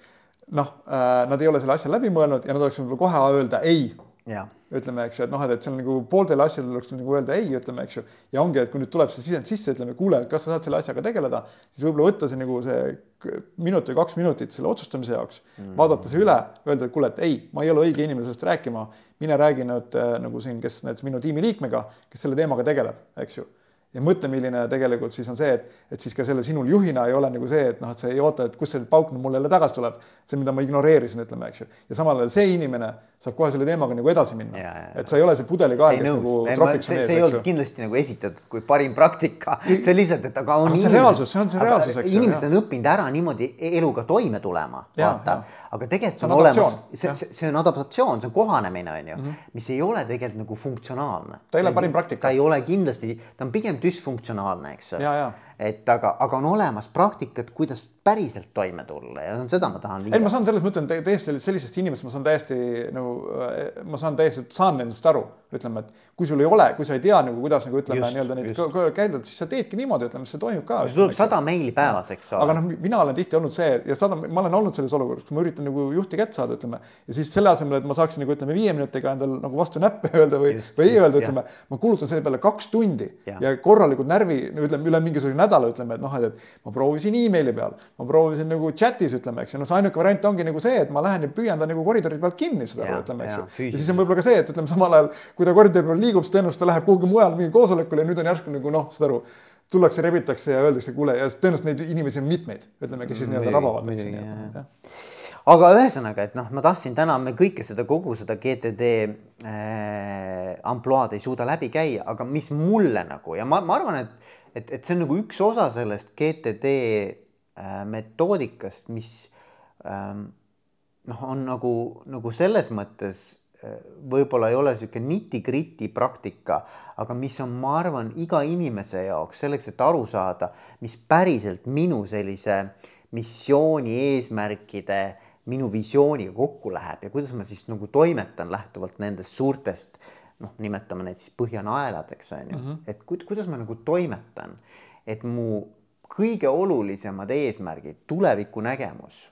noh äh,, nad ei ole selle asja läbi mõelnud ja nad oleks võib-olla kohe öelda ei. ütleme, eks ju, et noh, et, et seal nagu pooltele asjadele tuleks nagu öelda ei, ütleme, eks ju. ja ongi, et kui nüüd tuleb see sisend sisse, ütleme, kuule, kas sa saad selle asjaga tegeleda, siis võib-olla võtta see nagu see minut või kaks minutit selle otsustamise jaoks mm., vaadata see üle, öelda, et kuule, et ei, ma ei ole õige inimene sellest rääkima, mine räägi nüüd äh, nagu siin, kes näiteks minu tiimiliikmega, kes selle teemaga tegeleb, eks ju ja mõtle, milline tegelikult siis on see, et, et siis ka selle sinul juhina ei ole nagu see, et noh, et sa ei oota, et kust see pauk mulle jälle tagasi tuleb, see, mida ma ignoreerisin, ütleme, eks ju. ja samal ajal see inimene saab kohe selle teemaga nagu edasi minna. et sa ei ole see pudelikael, kes nagu tropiks on ees. see ei olnud kindlasti nagu esitatud kui parim praktika, see lihtsalt, et aga on. see on reaalsus, see on see reaalsus, eks ju. inimesed on õppinud ära niimoodi eluga toime tulema, vaata. aga tegelikult on olemas, see, see on adaptatsioon, see on kohanemine, on ju, mhm. mis ei ole tegelikult nagu funktsionaalne. ta ei ole parim praktika. ta ei ole kindlasti, ta on pigem düsfunktsionaalne, eks ole. Et aga, aga on olemas praktikad, kuidas päriselt toime tulla ja seda ma tahan. ei, ma saan selles mõttes täiesti sellisest inimesest, ma saan täiesti nagu, ma saan täiesti, saan nendest aru, ütleme, et kui sul ei ole, kui sa ei tea nagu kuidas nagu ütleme nii-öelda neid käidelda, siis sa teedki niimoodi, ütleme, see toimub ka. sul tuleb sada meili päevas, eks ole. aga noh, mina olen tihti olnud see ja sada, ma olen olnud selles olukorras, kus ma üritan nagu juhti kätte saada, ütleme ja siis selle asemel, et ma saaksin nagu ütleme viie minutiga endal nagu vastu näppe öelda või, või ei öelda, ütleme, ma kulutan selle peale kaks tundi ja, ja korralikult närvi, ütleme üle mingisuguse nädala, ütleme, et noh, et ma proovisin emaili peal, ma proovisin nagu chat'is ütleme, eks ju, noh, see ainuke variant ongi nagu see, et ma lähen ja püüan ta nagu koridori pealt kinni seda, ütleme, eks ju. ja siis on võib-olla ka see, et ütleme samal ajal, kui ta koridori peal liigub, siis tõenäoliselt ta läheb kuhugi mujale mingi koosolekule ja nüüd on järsku nagu noh, saad aru, tullakse, rebitakse ja öeldakse, kuule ja tõenäoliselt neid inimesi on mitmeid, ütleme, kes siis nii-öelda rabavad. aga ühesõnaga, et noh, ma tahtsin täna me kõike seda, kogu seda GTD äh, ampluaad ei suuda läbi käia, aga mis mulle nagu ja ma, ma arvan, et, et, et see on nagu üks osa sellest GTD metoodikast, mis ähm, noh, on nagu, nagu selles mõttes võib-olla ei ole niisugune niti-kriti praktika, aga mis on, ma arvan, iga inimese jaoks selleks, et aru saada, mis päriselt minu sellise missiooni eesmärkide, minu visiooniga kokku läheb ja kuidas ma siis nagu toimetan lähtuvalt nendest suurtest noh, nimetame neid siis põhjanaeladeks on ju mm, -hmm. et ku, kuidas ma nagu toimetan, et mu kõige olulisemad eesmärgid, tulevikunägemus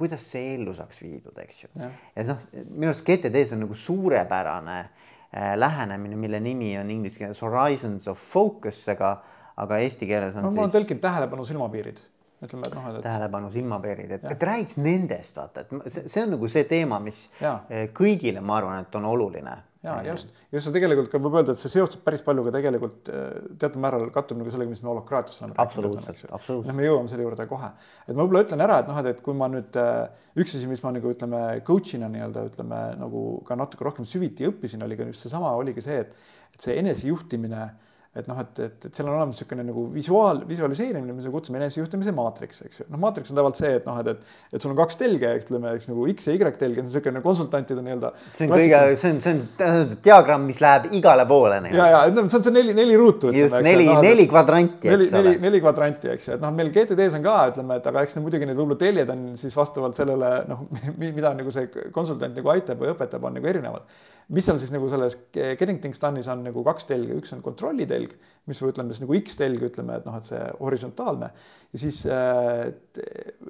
kuidas see ellu saaks viidud, eks ju. ja, noh, minu arust GTD-s on nagu suurepärane äh, lähenemine, mille nimi on inglise keeles Horizons of Focus, aga, aga eesti keeles on no, siis. ma olen tõlkinud tähelepanu silmapiirid ütleme, et noh, et. tähelepanu silmapiirid, et, et räägiks nendest, vaata, et see, see on nagu see teema, mis ja. Äh, kõigile, ma arvan, et on oluline ja just, just see tegelikult ka võib öelda, et see seostub päris palju ka tegelikult äh, teatud määral kattub nagu sellega, mis me holokraatias oleme absoluutselt, absoluutselt. me jõuame selle juurde kohe, et ma võib-olla ütlen ära, et noh, et, et kui ma nüüd äh, üks asi, mis ma nagu ütleme, coach'ina nii-öelda ütleme nagu ka natuke rohkem süviti õppisin, oli ka just seesama, oligi see, et, et see enesejuhtimine et noh, et, et, et seal on olemas niisugune nagu visuaal, visualiseerimine, me kutsume enesejuhtimise maatriks, eks ju. noh, maatriks on tavaliselt see, et noh, et, et, et sul on kaks telge, ütleme, eks nagu X ja Y telg, on niisugune konsultantide nii-öelda. see on kõige, see on, see on diagramm, mis läheb igale poole. ja, ja ütleme, see on see neli, neli ruutu. just, neli, no, neli kvadranti, eks ole. neli, neli kvadranti, eks ju, et noh, meil GTD-s on ka, ütleme, et aga eks need muidugi need võib-olla teljed on siis vastavalt sellele noh, mida nagu see konsultant nagu aitab või õpetab, on nagu erinevad mis seal siis nagu selles Getting Things Done'is on nagu kaks telge, üks on kontrolli telg, mis või ütleme siis nagu X-telg, ütleme, et noh, et see horisontaalne ja siis äh,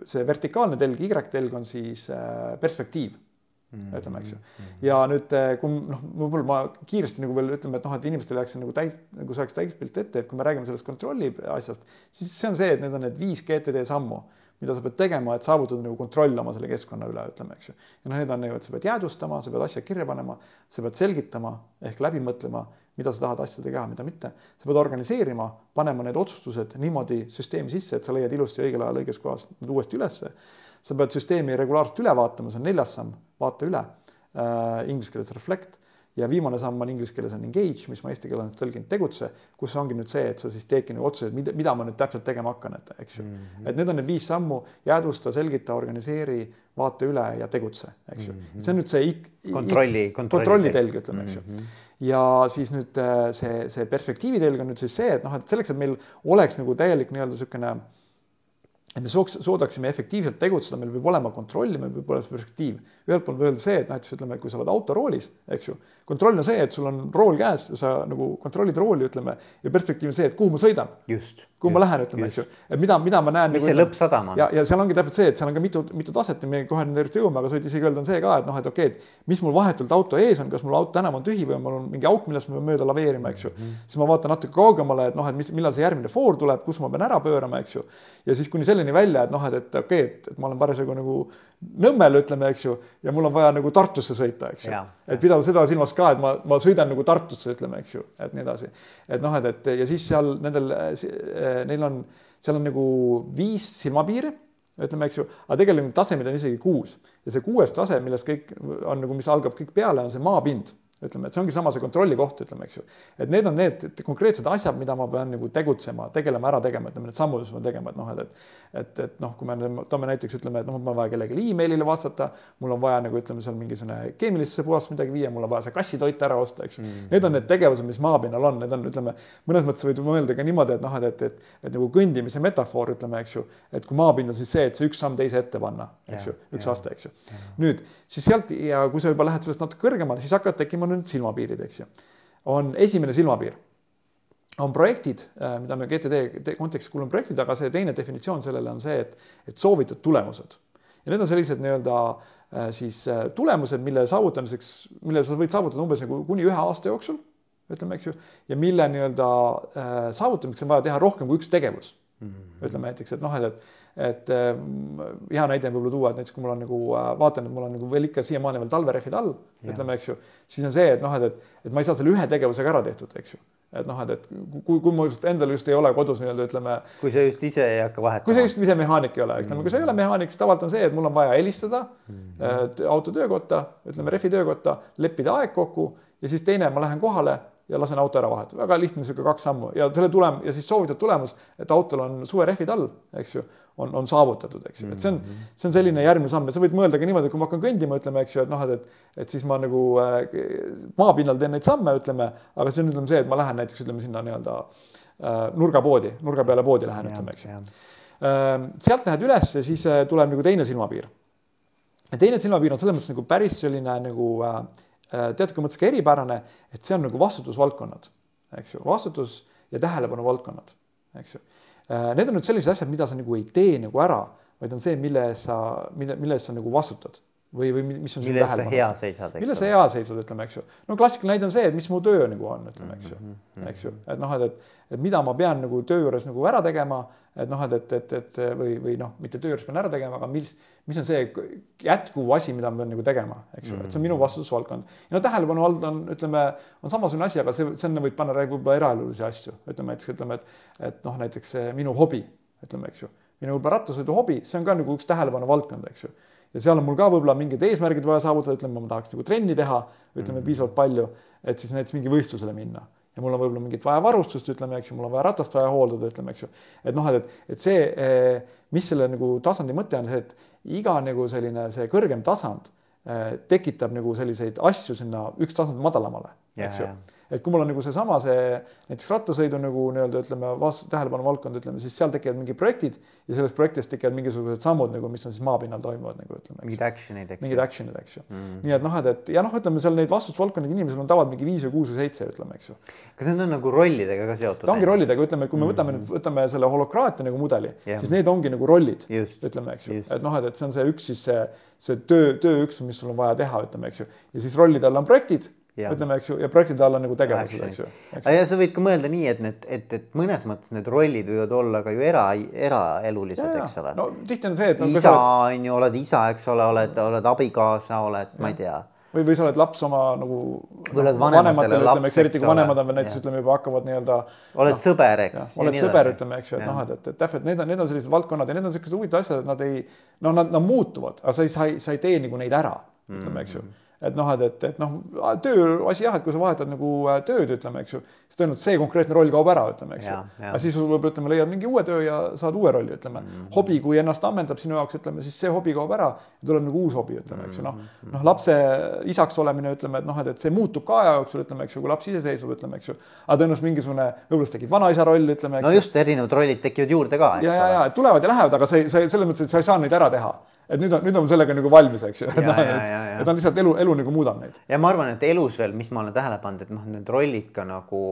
see vertikaalne telg, Y-telg on siis äh, perspektiiv mm, -hmm. ütleme, eks ju. ja nüüd, eh, kui noh, võib-olla ma kiiresti nagu veel ütleme, et noh, et inimestele jääks nagu täis, nagu saaks täispilt ette, et kui me räägime sellest kontrolli asjast, siis see on see, et need on need viis GTD sammu mida sa pead tegema, et saavutada nagu kontroll oma selle keskkonna üle, ütleme, eks ju. ja noh, need on nagu, et sa pead jäädvustama, sa pead asja kirja panema, sa pead selgitama ehk läbi mõtlema, mida sa tahad asjadega teha, mida mitte. sa pead organiseerima, panema need otsustused niimoodi süsteemi sisse, et sa leiad ilusti õigel ajal õiges kohas need uuesti ülesse. sa pead süsteemi regulaarselt üle vaatama, see on neljas samm, vaata üle äh,. Inglise keeles reflect ja viimane samm on inglise keeles on engage, mis ma eesti keeles olen tõlginud tegutse, kus ongi nüüd see, et sa siis teedki nagu otsuseid, mida, mida ma nüüd täpselt tegema hakkan, et eks ju mm. -hmm. et need on need viis sammu, jäädvusta, selgita, organiseeri, vaata üle ja tegutse, eks ju mm. -hmm. see on nüüd see kontrolli, kontrolli, kontrolli telg, ütleme, eks ju mm. -hmm. Ja siis nüüd äh, see, see perspektiivi telg on nüüd siis see, et noh, et selleks, et meil oleks nagu täielik nii-öelda niisugune et me sooks, suudaksime efektiivselt tegutseda, meil peab olema kontroll, meil peab olema perspektiiv. ühelt poolt öelda see, et näiteks ütleme, kui sa oled autoroolis, eks ju, kontroll on see, et sul on rool käes ja sa nagu kontrollid rooli, ütleme, ja perspektiiv on see, et kuhu ma sõidan. Kuhu ma lähen, ütleme, eks ju, et mida, mida ma näen. mis nagu, see lõppsadam on. ja, ja seal ongi täpselt see, et seal on ka mitu, mitu taset ja me kohe nende juurde jõuame, aga sa võid isegi öelda, on see ka, et noh, et okei okay,, et mis mul vahetult auto ees on, kas mul auto tänav on tühi või on mul mingi auk, millest ma pean mööda laveerima, eks ju mm. -hmm. siis ma vaatan natuke kaugemale, et noh, et mis, millal see järgmine foor tuleb, kus ma pean ära pöörama, eks ju. ja siis kuni selleni välja, et noh, et, et okei okay,, et, et ma olen parasjagu nagu Nõmmel, ütleme, eks ju, ja mul on vaja nagu Tartusse sõita, eks ju. et pidada seda silmas ka, et ma, ma sõidan nagu Tartusse, ütleme, eks ju, et nii edasi. et noh, et, et ja siis seal nendel, eh, neil on, seal on nagu viis silmapiiri ütleme, eks ju, aga tegelikult tasemeid on isegi kuus ja see kuues tase, millest kõik on nagu, mis algab kõik peale, on see maapind ütleme, et see ongi sama see kontrolli koht, ütleme, eks ju. et need on need konkreetsed asjad, mida ma pean nagu tegutsema, tegelema, ära tegema, ütleme need sammud, mis ma tegema, et noh, et, et et, et noh, kui me toome näiteks ütleme, et noh, mul on vaja kellelegi emailile vastata, mul on vaja nagu ütleme, seal mingisugune keemilisse puhast midagi viia, mul on vaja see kassitoit ära osta, eks ju mm.. Need on need tegevused, mis maapinnal on, need on, ütleme, mõnes mõttes võid mõelda ka niimoodi, et noh, et, et, et, et nagu kõndimise metafoor, ütleme, eks ju, et kui maapind on siis see, et see üks samm teise ette panna, eks ju, üks ja, aste, eks ju. nüüd siis sealt ja kui sa juba lähed sellest natuke kõrgemale, siis hakkavad tekkima nüüd silmapiirid, eks ju. on esimene silmapiir, on projektid, äh, mida me GTD kontekstis kuulume projektid, aga see teine definitsioon sellele on see, et, et soovitud tulemused. ja need on sellised nii-öelda äh, siis äh, tulemused, mille saavutamiseks, mille sa võid saavutada umbes nagu kuni ühe aasta jooksul, ütleme, eks ju, ja mille nii-öelda saavutamiseks on vaja teha rohkem kui üks tegevus mm. -hmm. ütleme näiteks, et noh, et, et et ähm, hea näide võib-olla tuua, et näiteks kui mul on nagu äh, vaatan, et mul on nagu veel ikka siiamaani veel talverehvid all, ütleme, eks ju, siis on see, et noh, et, et, et ma ei saa selle ühe tegevusega ära tehtud, eks ju. et noh, et, et kui, kui mul endal just ei ole kodus nii-öelda ütleme. kui sa just ise ei hakka vahetama. kui sa just ise mehaanik ei ole, ütleme mm kui sa ei ole mehaanik, siis tavaliselt on see, et mul on vaja helistada mm -hmm. auto töökotta, ütleme rehvi töökotta, leppida aeg kokku ja siis teine, ma lähen kohale ja lasen auto ära vahetada, väga lihtne niisugune kaks sammu. Ja selle tulem ja siis soovitud tulemus, et autol on suverehvid all, eks ju, on, on saavutatud, eks ju, et see on, see on selline järgmine samm. Ja sa võid mõelda ka niimoodi, kui ma hakkan kõndima, ütleme, eks ju, et noh, et, et, et siis ma nagu äh, maapinnal teen neid samme, ütleme, aga see on, ütleme see, et ma lähen näiteks ütleme sinna nii-öelda äh, nurgapoodi, nurga peale poodi lähen, ütleme, eks ju. äh,. sealt lähed üles ja siis äh, tuleb nagu teine silmapiir. ja teine silmapiir on selles mõttes nagu päris selline nagu Äh, teatud mõttes ka eripärane, et see on nagu vastutusvaldkonnad, eks ju, vastutus ja tähelepanu valdkonnad, eks ju. Äh, need on nüüd sellised asjad, mida sa nagu ei tee nagu ära, vaid on see, mille eest sa, mille, mille eest sa nagu vastutad või, või mis on mille sa hea seisad, eks mille sa hea seisad, ütleme, eks ju. no klassikaline näide on see, et mis mu töö nagu on, ütleme, eks ju mm, -hmm. eks ju, et noh, et, et, et mida ma pean nagu töö juures nagu ära tegema, et noh, et, et, et, et või, või noh, mitte töö juures pean ära tegema, aga mis, mis on see jätkuv asi, mida ma pean nagu tegema, eks ju, et see on minu mhm. vastutusvaldkond. ja no tähelepanu all on, ütleme, on samasugune asi, aga see, sinna võib panna võib-olla eraelulisi asju, ütleme näiteks, ütleme, et, et noh, näiteks minu hobi, ütleme, eks ju, minu võib-olla rattasõidu hobi, see on ka nagu üks tähelepanu valdkond, eks ju ja seal on mul ka võib-olla mingid eesmärgid vaja saavutada, ütleme, ma tahaks nagu trenni teha, ütleme mm -hmm. piisavalt palju, et siis näiteks mingi võistlusele minna ja mul on võib-olla mingit vaja varustust, ütleme, eks ju, mul on vaja ratast vaja hooldada, ütleme, eks ju. et noh, et, et see, eh, mis selle nagu tasandi mõte on see, et iga nagu selline see kõrgem tasand eh, tekitab nagu selliseid asju sinna üks tasand madalamale, eks ju et kui mul on nagu seesama see näiteks rattasõidu nagu nii-öelda ütleme vastu tähelepanu valdkond, ütleme siis seal tekivad mingid projektid ja sellest projektist tekivad mingisugused sammud nagu, mis on siis maapinnal toimuvad nagu ütleme. mingid action'id, eks. mingid action'id, eks ju mm. -hmm. nii et noh, et, et ja noh, ütleme seal neid vastutusvaldkondade inimesel on tavaliselt mingi viis või kuus või seitse, ütleme, eks ju. kas need on nagu rollidega ka seotud? ta ongi rollidega, ütleme, kui me mm -hmm. võtame nüüd, võtame selle holokraatia nagu mudeli yeah., siis need ongi nagu rollid, ütleme, eks ju, et noh, et, et see on see üks siis see, see töö, tööüks, mis sul on vaja teha, ütleme, eks ju, ja siis rollide all on projektid ütleme, eks ju, ja projektide all on nagu tegevused, eks ju. ja sa võid ka mõelda nii, et need, et, et mõnes mõttes need rollid võivad olla ka ju era, eraelulised, eks ole. no tihti on see, et no,. isa on ju, oled isa, eks ole, oled, oled abikaasa, oled, ma ei tea või, või sa oled laps oma nagu vanematele, ütleme, eks eriti kui vanemad on veel näiteks ütleme juba hakkavad nii-öelda. oled no, sõber, eks. oled sõber, ütleme, eks ju, et noh, et, et, et täpselt need on, need on sellised valdkonnad ja need on siuksed huvitavad asjad, et nad ei, no nad, nad muutuvad, aga sa ei, sa ei, sa ei tee nagu neid ära, ütleme, eks ju mm -hmm et noh, et, et, et noh, tööasi jah, et kui sa vahetad nagu äh, tööd, ütleme, eks ju, siis tõenäoliselt see konkreetne roll kaob ära, ütleme, eks ju. aga siis võib-olla ütleme, leiad mingi uue töö ja saad uue rolli, ütleme mm. -hmm. hobi, kui ennast ammendab sinu jaoks, ütleme siis see hobi kaob ära ja tuleb nagu uus hobi, ütleme, eks ju, noh. Mhm. noh, lapse isaks olemine, ütleme, et noh, et, et see muutub ka aja jooksul, ütleme, eks ju, kui laps iseseisvub, ütleme, eks ju. aga tõenäoliselt mingisugune, võib-olla tekib vanaisa roll, ütleme. no just, erinevad rollid tekivad juurde ka, ja, ja, ja tulevad ja lähevad, aga sa ei, selles mõttes, et sa ei saa neid ära teha et nüüd on, nüüd on sellega nagu valmis, eks ju. et on lihtsalt elu, elu nagu muudab neid. ja ma arvan, et elus veel, mis ma olen tähele pannud, et noh, need rollid ka nagu,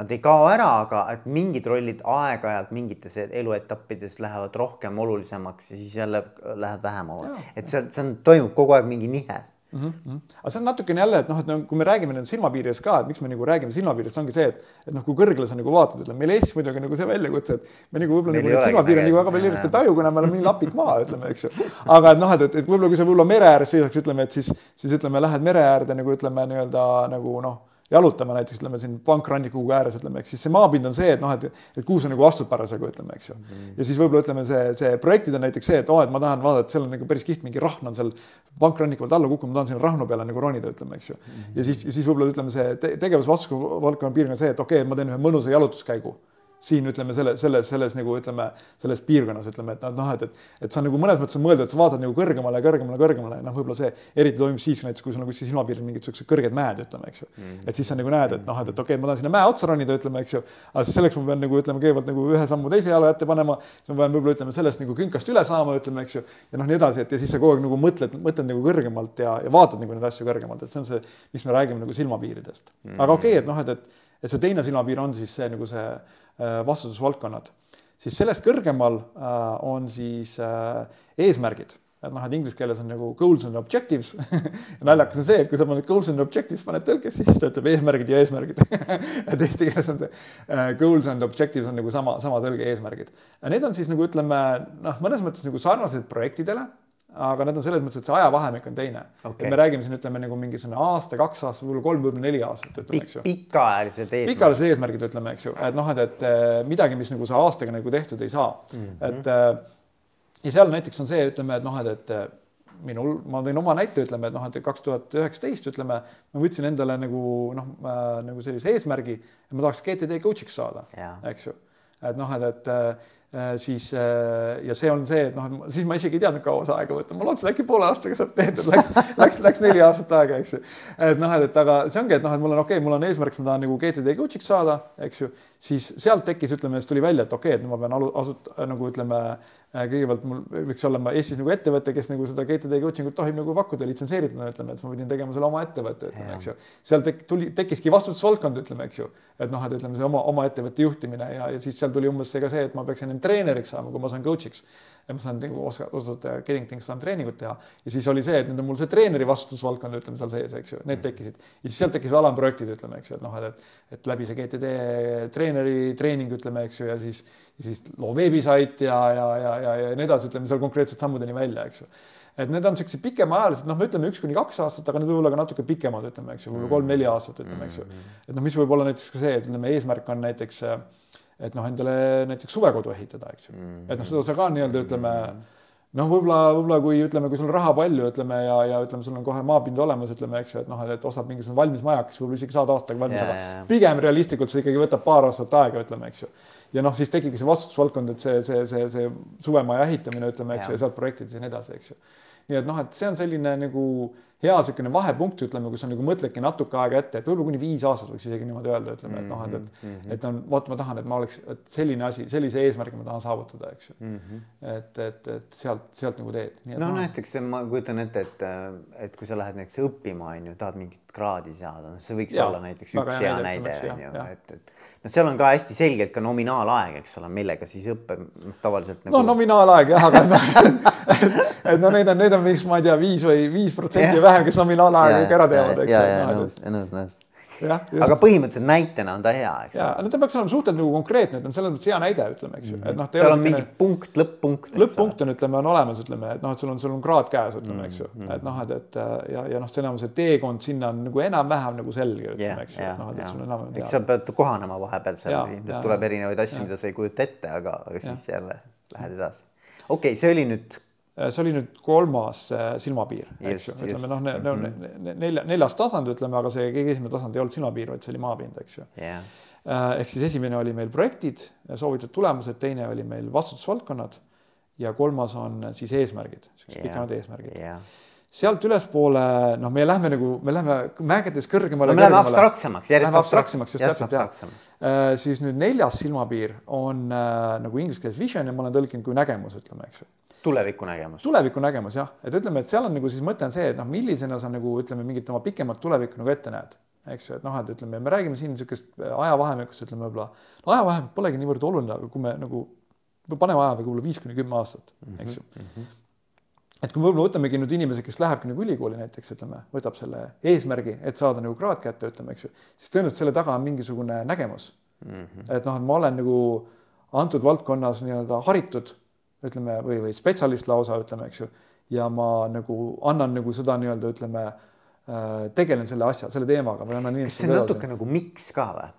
nad ei kao ära, aga et mingid rollid aeg-ajalt mingites eluetappides lähevad rohkem olulisemaks ja siis jälle lähevad vähem oluliseks. et seal, see on, toimub kogu aeg mingi nihe mm. -hmm. aga see on natukene jälle, et noh, et no kui me räägime nüüd silmapiiridest ka, et miks me nagu räägime silmapiiridest, ongi see, et, et noh, kui kõrgele sa nagu vaatad, ütleme meil Eestis muidugi nagu see väljakutse, et me nagu võib-olla nagu neid silmapiire nagu väga palju ei taju, kuna me oleme nii lapid maa, ütleme, eks ju. aga et noh, et, et, et võib-olla kui sa võib-olla mere ääres seisaks, ütleme, et siis, siis ütleme, lähed mere äärde nagu ütleme nii-öelda nagu noh jalutama näiteks ütleme siin pankranniku ääres, ütleme, eks siis see maapind on see, et noh, et, et kuhu sa nagu astud parasjagu, ütleme, eks ju mm. -hmm. ja siis võib-olla ütleme, see, see projektid on näiteks see, et oo oh,, et ma tahan vaadata, seal on nagu päris kihvt mingi rahn on seal pankranniku pealt alla kukkunud, ma tahan sinna rahnu peale nagu ronida, ütleme, eks ju mm. -hmm. ja siis, siis võib-olla ütleme, see te tegevusvaldkonna piirkond see, et okei okay,, ma teen ühe mõnusa jalutuskäigu siin ütleme selle, selles, selles nagu ütleme, selles piirkonnas ütleme, et noh, et, et, et sa nagu mõnes mõttes on mõeldud, et sa vaatad nagu kõrgemale, kõrgemale, kõrgemale, noh, võib-olla see eriti toimub siis näiteks, kui sul on kuskil silmapiiril mingid siuksed kõrged mäed, ütleme, eks ju mm. -hmm. et siis sa nagu näed, et noh, et, et okei okay,, ma tahan sinna mäe otsa ronida, ütleme, eks ju. aga selleks ma pean nagu ütleme, kõigepealt nagu ühe sammu teise jala ette panema, siis ma pean võib-olla ütleme sellest nagu künkast üle saama, ütleme, eks ju. ja noh, nii edasi, et ja siis sa kogu aeg nagu mõtled, mõtled nagu kõrgemalt ja, ja vaatad nagu neid asju kõrgemalt, et see on see, miks me räägime nagu silmapiiridest mm. aga okei okay,, et noh, et, et, et see teine silmapiir on siis see nagu see Äh, vastutusvaldkonnad, siis sellest kõrgemal äh, on siis äh, eesmärgid. Et noh, et inglise keeles on nagu goals and objectives. Naljakas on see, et kui sa paned goals and objectives, paned tõlkes, siis ta ütleb eesmärgid ja eesmärgid. Et eesti keeles on see uh, goals and objectives on nagu sama, sama tõlge eesmärgid. Need on siis nagu ütleme noh, mõnes mõttes nagu sarnased projektidele aga need on selles mõttes, et see ajavahemik on teine okay.. me räägime siin ütleme nagu mingisugune aasta, kaks aastat, võib-olla kolm, võib-olla neli aastat, ütleme, eks ju. pikaajalised eesmärgid. pikaajalised eesmärgid, ütleme, eks ju, et noh, et, et midagi, mis nagu sa aastaga nagu tehtud ei saa mm, -hmm. et äh, ja seal näiteks on see, ütleme, et noh, et, et minul, ma tõin oma näite, ütleme, et noh, et kaks tuhat üheksateist, ütleme, ma võtsin endale nagu noh äh,, nagu sellise eesmärgi, et ma tahaks GTD coach'iks saada, eks ju. et noh, et, et siis äh, ja see on see, et noh, siis ma isegi ei teadnud, kaua see aega võtab, ma lootsin äkki poole aastaga saab tehtud, läks, läks, läks neli aastat aega, eks ju. et noh, et, et aga see ongi, et noh, et mul on okei okay,, mul on eesmärk, ma tahan nagu GTD coach'iks saada, eks ju, siis sealt tekkis, ütleme, siis tuli välja, et okei okay,, et ma pean alu-, asut-, nagu ütleme Äh, kõigepealt mul võiks olla Eestis nagu ettevõte, kes nagu seda GTD coaching ut tohib nagu pakkuda litsenseerituna, ütleme, et ma pidin tegema selle oma ettevõtte, ütleme, eks ju. seal tek-, tuli, tekkiski vastutusvaldkond, ütleme, eks ju. et noh, et ütleme, see oma, oma ettevõtte juhtimine ja, ja siis seal tuli umbes see ka see, et ma peaks ennem treeneriks saama, kui ma saan coach'iks ja ma saan nagu oska, osata getting things done treeningut teha. ja siis oli see, et nüüd on mul see treeneri vastutusvaldkond, ütleme seal sees, eks ju, need mm. tekkisid. ja siis sealt tekkisid alamprojektid, ütleme, eks ju, et noh, et, et läbi see GTD treeneri treening, ütleme, eks ju, ja siis, ja siis loo veebisait ja, ja, ja, ja, ja nii edasi, ütleme seal konkreetsed sammudeni välja, eks ju et need on siuksed pikemaajalised, noh, me ütleme üks kuni kaks aastat, aga need võib olla ka natuke pikemad, ütleme, eks ju, võib-olla kolm-neli aastat, ütleme, eks ju. Mm. et noh, mis võib olla näiteks ka see, et ütleme, eesmärk on näiteks äh, et noh, endale näiteks suvekodu ehitada, eks ju mm. -hmm. et noh, seda sa ka nii-öelda ütleme noh, võib-olla, võib-olla kui ütleme, kui sul on raha palju, ütleme ja, ja ütleme, sul on kohe maapind olemas, ütleme, eks ju, et noh, et ostab mingisugune valmis majak, siis võib-olla isegi saad aastaga valmis aga pigem realistlikult see ikkagi võtab paar aastat aega, ütleme, eks ju. Ja noh, siis tekibki see vastutusvaldkond, et see, see, see, see suvemaja ehitamine, ütleme, eks ju, ja sealt projektid ja nii edasi, eks ju. nii et noh, et see on selline nagu hea niisugune vahepunkt, ütleme, kus sa nagu mõtledki natuke aega ette, et võib-olla kuni viis aastat võiks isegi niimoodi öelda, ütleme, et noh, et, et mm -hmm. et on, vot ma tahan, et ma oleks, et selline asi, sellise eesmärgi ma tahan saavutada, eks ju mm. -hmm. et, et, et sealt, sealt nagu teed. no noh, näiteks ma kujutan ette, et, et kui sa lähed näiteks õppima, on ju, tahad mingit kraadi saada, noh, see võiks ja, olla näiteks üks hea näide, on ju, et, et noh, seal on ka hästi selgelt ka nominaalaeg, eks ole, millega siis õppe noh, tavaliselt nagu.... no nominaalaeg jah, aga et no neid on, neid on vist, ma ei tea, viis või viis protsenti vähem, kes nominaalaega kõik ära teevad, eks. ja, ja nõus, nõus, nõus aga põhimõtteliselt näitena on ta hea, eks. ja, no ta peaks olema suhteliselt nagu konkreetne, ütleme selles mõttes hea näide, ütleme, eks ju, et noh. seal on mingi punkt, lõpp-punkt. lõpp-punkt on, ütleme, on olemas, ütleme, et noh, et sul on, sul on kraad käes, ütleme, eks ju, mm-hmm. et noh, et, et ja, ja noh, selle on see teekond sinna on nagu enam-vähem nagu selge, ütleme, eks ju, noh, et sul on enam-vähem. eks sa pead kohanema vahepeal seal, tuleb erinevaid asju, mida sa ei kujuta ette, aga, aga siis jälle lähed edasi. okei okay,, see oli nüüd see oli nüüd kolmas äh, silmapiir, eks ju, ütleme noh, mhm. nelja, neljas tasand, ütleme, aga see kõige esimene tasand ei olnud silmapiir, vaid see oli maapind, eks ju yeah.. ehk siis esimene oli meil projektid, soovitud tulemused, teine oli meil vastutusvaldkonnad ja kolmas on siis eesmärgid, siuksed yeah. pikemad eesmärgid yeah. sealt ülespoole, noh, me lähme nagu, me lähme mägedes kõrgemale no,. me läheme abstraktsemaks, järjest abstraktsemaks, just täpselt jah. Äh, siis nüüd neljas silmapiir on äh, nagu inglise keeles vision ja ma olen tõlkinud kui nägemus, ütleme, eks ju tulevikunägemus. tulevikunägemus jah, et ütleme, et seal on nagu siis mõte on see, et noh, millisena sa nagu ütleme, mingit oma pikemat tulevikku nagu ette näed, eks ju, et noh, et ütleme, me räägime siin niisugust ajavahemikust, ütleme võib-olla no, ajavahemik polegi niivõrd oluline, aga kui me nagu paneme ajaga võib-olla viis kuni kümme aastat, eks ju mm. -hmm. et kui me võib-olla võtamegi nüüd inimese, kes lähebki nagu ülikooli näiteks ütleme, võtab selle eesmärgi, et saada nagu kraad kätte, ütleme, eks ju, siis tõenäoliselt selle taga on mingisugune nägemus mm. -hmm. et noh, et ma olen nagu antud valdkonnas nii-öelda haritud ütleme, või, või spetsialist lausa, ütleme, eks ju, ja ma nagu annan nagu seda nii-öelda, ütleme äh,, tegelen selle asja, selle teemaga või annan inimestele. see on natuke edasi. nagu miks ka või?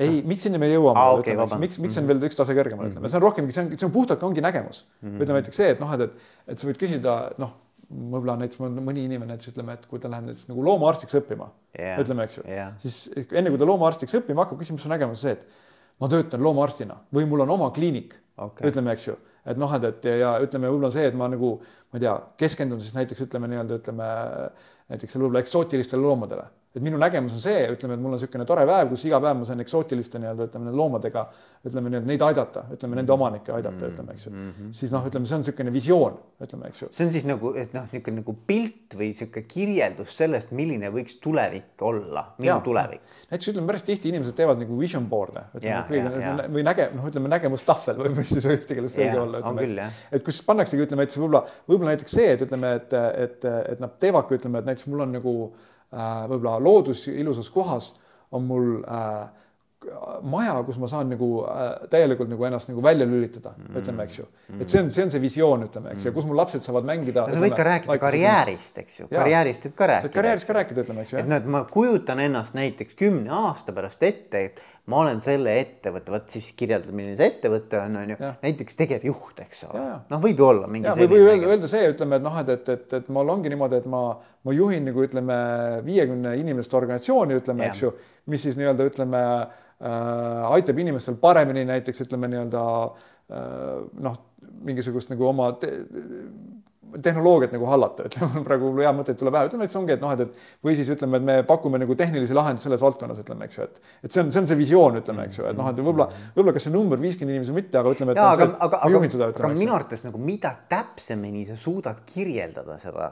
ei, miksini me jõuame ah,, okay, ütleme, miks, miks on veel üks tase kõrgemal mm, -hmm. ütleme, see on rohkemgi, see on, see on puhtalt ongi nägemus mm. -hmm. ütleme näiteks see, et noh, et, et, et sa võid küsida, noh, võib-olla näiteks mõni inimene näiteks ütleme, et kui ta läheb näiteks nagu loomaarstiks õppima yeah., ütleme, eks ju yeah., siis enne kui ta loomaarstiks õppima hakkab, küsimus on nägemus see, et ma töötan loomaarstina või mul on oma kliinik okay., ütleme, eks ju et noh, et, et ja, ütleme, võib-olla see, et ma nagu ma ei tea, keskendun siis näiteks ütleme nii-öelda ütleme näiteks võib-olla eksootilistele loomadele et minu nägemus on see, ütleme, et mul on niisugune tore päev, kus iga päev ma saan eksootiliste nii-öelda ütleme loomadega, ütleme nii-öelda neid aidata, ütleme nende omanikke aidata, ütleme, eks ju mm. -hmm. siis noh, ütleme, see on niisugune visioon, ütleme, eks ju. see on siis nagu, et noh, niisugune nagu pilt või niisugune kirjeldus sellest, milline võiks tulevik olla, minu ja, tulevik. näiteks ütleme päris tihti inimesed teevad nagu vision board'e või näge-, noh, ütleme nägemustahvel või mis siis eesti keeles õige olla, ütleme, et kus pannaksegi, ütleme, et võib-olla, võib-olla näiteks see, et ütleme, et, et, et nad teevadki, ütleme, et näiteks mul on nagu võib-olla loodus ilusas kohas on mul äh, maja, kus ma saan nagu äh, täielikult nagu ennast nagu välja lülitada mm, -hmm. ütleme, eks ju. et see on, see on see visioon, ütleme, eks ju, kus mu lapsed saavad mängida. sa võid ka rääkida karjäärist, eks ju, karjäärist võib ka rääkida. karjäärist ka rääkida, ütleme, eks ju. et noh, et ma kujutan ennast näiteks kümne aasta pärast ette, et ma olen selle ettevõtte, vot siis kirjeldad, milline see ettevõte on, on ju, näiteks tegevjuht, eks ole. noh, võib ju olla mingi. võib ju öelda, öelda see, ütleme, et noh, et, et, et, et mul ongi niimoodi, et ma, ma juhin nagu ütleme viiekümne inimeste organisatsiooni, ütleme, eks ju, mis siis nii-öelda ütleme äh, aitab inimestel paremini näiteks ütleme nii-öelda äh, noh, mingisugust nagu oma tehnoloogiat nagu hallata, ütleme praegu hea mõte tuleb pähe, ütleme, et see ongi, et noh, et, et või siis ütleme, et me pakume nagu tehnilisi lahendusi selles valdkonnas, ütleme, eks ju, et et see on, see on see visioon, ütleme, eks ju, et noh, et võib-olla, võib-olla kas see number viiskümmend inimesi või mitte, aga ütleme, et. aga, aga, aga, aga minu arvates nagu mida täpsemini sa suudad kirjeldada seda,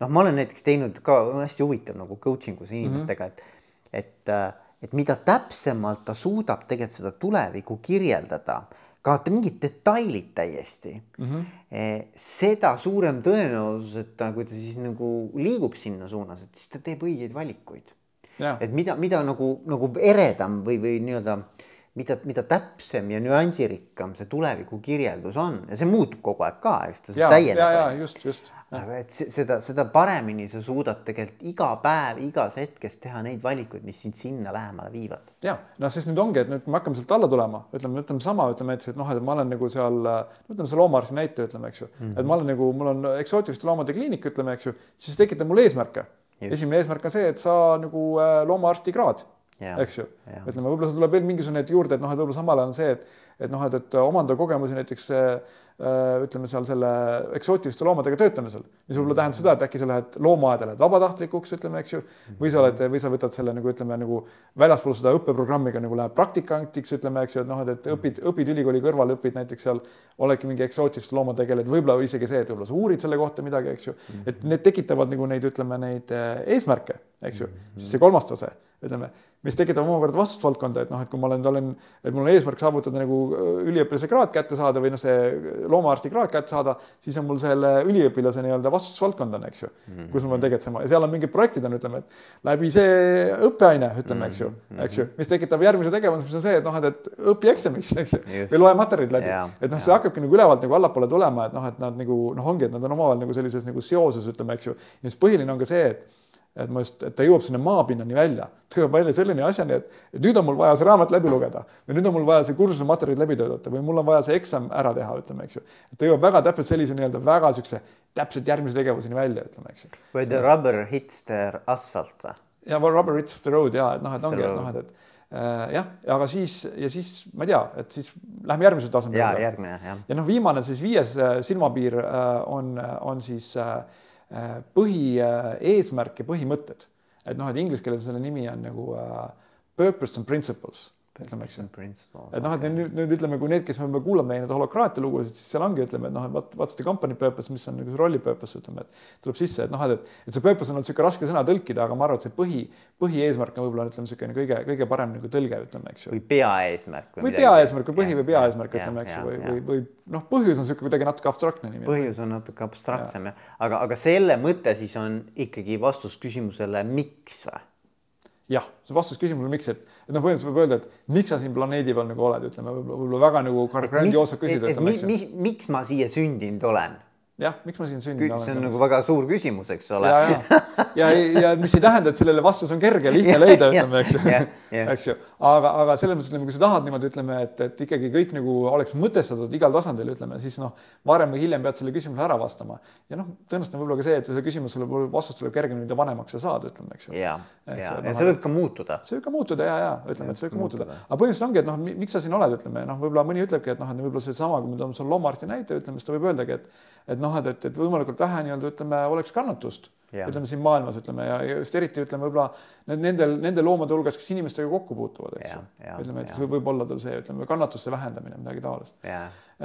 noh, ma olen näiteks teinud ka hästi huvitav nagu coaching us inimestega mm, -hmm. et, et, et mida täpsemalt ta suudab tegelikult seda tulevikku kirjeldada kaota mingid detailid täiesti mm, -hmm. seda suurem tõenäosus, et ta, kui ta siis nagu liigub sinna suunas, et siis ta teeb õigeid valikuid. et mida, mida nagu, nagu eredam või, või nii-öelda mida, mida täpsem ja nüansirikkam see tuleviku kirjeldus on ja see muutub kogu aeg ka, eks ta täieneb. ja, ja just, just aga et seda, seda paremini sa suudad tegelikult iga päev, igas hetkes teha neid valikuid, mis sind sinna lähemale viivad. ja noh, sest nüüd ongi, et nüüd me hakkame sealt alla tulema, ütleme, ütleme sama, ütleme, et noh, et ma olen nagu seal, ütleme see loomaarsti näite, ütleme, eks ju mm, -hmm. et ma olen nagu, mul on eksootiliste loomade kliinik, ütleme, eks ju, siis tekitab mul eesmärke. esimene eesmärk on see, et sa nagu äh, loomaarsti kraad eks ju, ütleme, võib-olla tuleb veel mingisugune juurde, et noh, et võib-olla samal ajal on see, et et noh, et, et omandada kogemusi näiteks Äh, ütleme seal selle eksootiliste loomadega töötamisel, mis võib-olla tähendab seda, et äkki sa lähed loomaaeda, lähed vabatahtlikuks, ütleme, eks ju, või sa oled, või sa võtad selle nagu ütleme nagu väljaspool seda õppeprogrammiga nagu läheb praktikantiks, ütleme, eks ju, et noh, et õpid, õpid ülikooli kõrval, õpid näiteks seal, oledki mingi eksootiliste loomadega tegeled, võib-olla isegi see, et võib-olla sa uurid selle kohta midagi, eks ju, et need tekitavad nagu neid, ütleme neid äh, eesmärke, eks ju, siis see kolmas tase, ütleme mis tekitab omakorda vastutusvaldkonda, et noh, et kui ma olen, olen, et mul on eesmärk saavutada nagu äh, üliõpilase kraad kätte saada või noh, see loomaarsti kraad kätte saada, siis on mul selle üliõpilase nii-öelda vastutusvaldkond on, eks ju mm, -hmm. kus ma pean tegutsema ja seal on mingid projektid on, ütleme, et läbi see õppeaine, ütleme, eks ju mm, -hmm. eks ju, mis tekitab järgmise tegevuse, mis on see, et noh, et, et õpi eksamiks, eks ju, või loe materjalid läbi. Yeah,, et noh, see hakkabki nagu ülevalt nagu allapoole tulema, et noh, et nad nagu noh, ongi, et nad on omavahel nagu sellises nagu seoses, ütleme, eks ju, ja siis põhiline on ka see, et et ma just, et ta jõuab sinna maapinnani välja, ta jõuab välja selleni asjani, et, et nüüd on mul vaja see raamat läbi lugeda või nüüd on mul vaja see kursuse materjalid läbi töötada või mul on vaja see eksam ära teha, ütleme, eks ju. et ta jõuab väga täpselt sellise nii-öelda väga siukse täpselt järgmise tegevuseni välja, ütleme, eks ju. või the rubber hits the asphalt või? ja rubber hits the road ja et noh, et ongi, noh, et, et äh, jah, aga siis ja siis ma ei tea, et siis lähme järgmise tasemele. ja järgmine jah. ja noh, viimane siis viies äh, silmapiir äh, on, on siis äh, põhieesmärk ja põhimõtted. et noh, et inglise keeles selle nimi on nagu uh, purpose and principles ütleme, eks ju. et noh, et nüüd, nüüd ütleme, kui need, kes kuulavad meie neid holokraatia lugusid, siis seal ongi, ütleme, et noh, et what's the company purpose, mis on nagu see rolli purpose, ütleme, et tuleb sisse, et noh, et, et see purpose on olnud niisugune raske sõna tõlkida, aga ma arvan, et see põhi, põhieesmärk on võib-olla ütleme, niisugune kõige, kõige parem nagu tõlge, ütleme, eks ju. või peaeesmärk. või peaeesmärk või põhi või peaeesmärk, ütleme, eks ju, või, või, või noh, põhjus on niisugune kuidagi natuke abstraktne nimi. põhjus on natuke abstraktsem jah, aga, aga selle mõte siis on ikkagi vastus küsimusele, miks või? Jah, see vastus küsimusele, miks, et, et noh, põhimõtteliselt võib öelda, et miks sa siin planeedi peal nagu oled, ütleme võib-olla võib-olla väga nagu grandioosselt küsida. Mi, mi, miks ma siia sündinud olen? jah, miks ma siin sündinud olen? see on nagu väga suur küsimus, eks ole. ja, ja, ja, ja mis ei tähenda, et sellele vastus on kerge, lihtne leida, ütleme, eks ju eks ju, aga, aga selles mõttes ütleme, kui sa tahad niimoodi, ütleme, et, et ikkagi kõik nagu oleks mõtestatud igal tasandil, ütleme siis noh, varem või hiljem pead selle küsimusele ära vastama. ja noh, tõenäoliselt on võib-olla ka see, et see küsimus sulle vastus tuleb kergemini, mida vanemaks sa saad, ütleme, eks ju. ja, ja, ja noh, see võib ka muutuda. see võib ka muutuda ja, ja ütleme, et see võib ka muutuda, aga põhimõtteliselt ongi, et noh, miks sa siin oled, ütleme noh, võib-olla mõni ütlebki, et noh, et võib-olla seesama, kui me toome sulle loomaarsti näite, ütleme, siis ta võib öeldagi, et et noh, et, et, et võimalikult vähe nii-öelda ütleme, oleks kannatust Ja. Ütleme siin maailmas ütleme ja just eriti ütleme võib-olla nendel, nende loomade hulgas, kes inimestega kokku puutuvad, eks ju. ütleme, et siis võib, olla tal see, ütleme, kannatuste vähendamine, midagi taolist.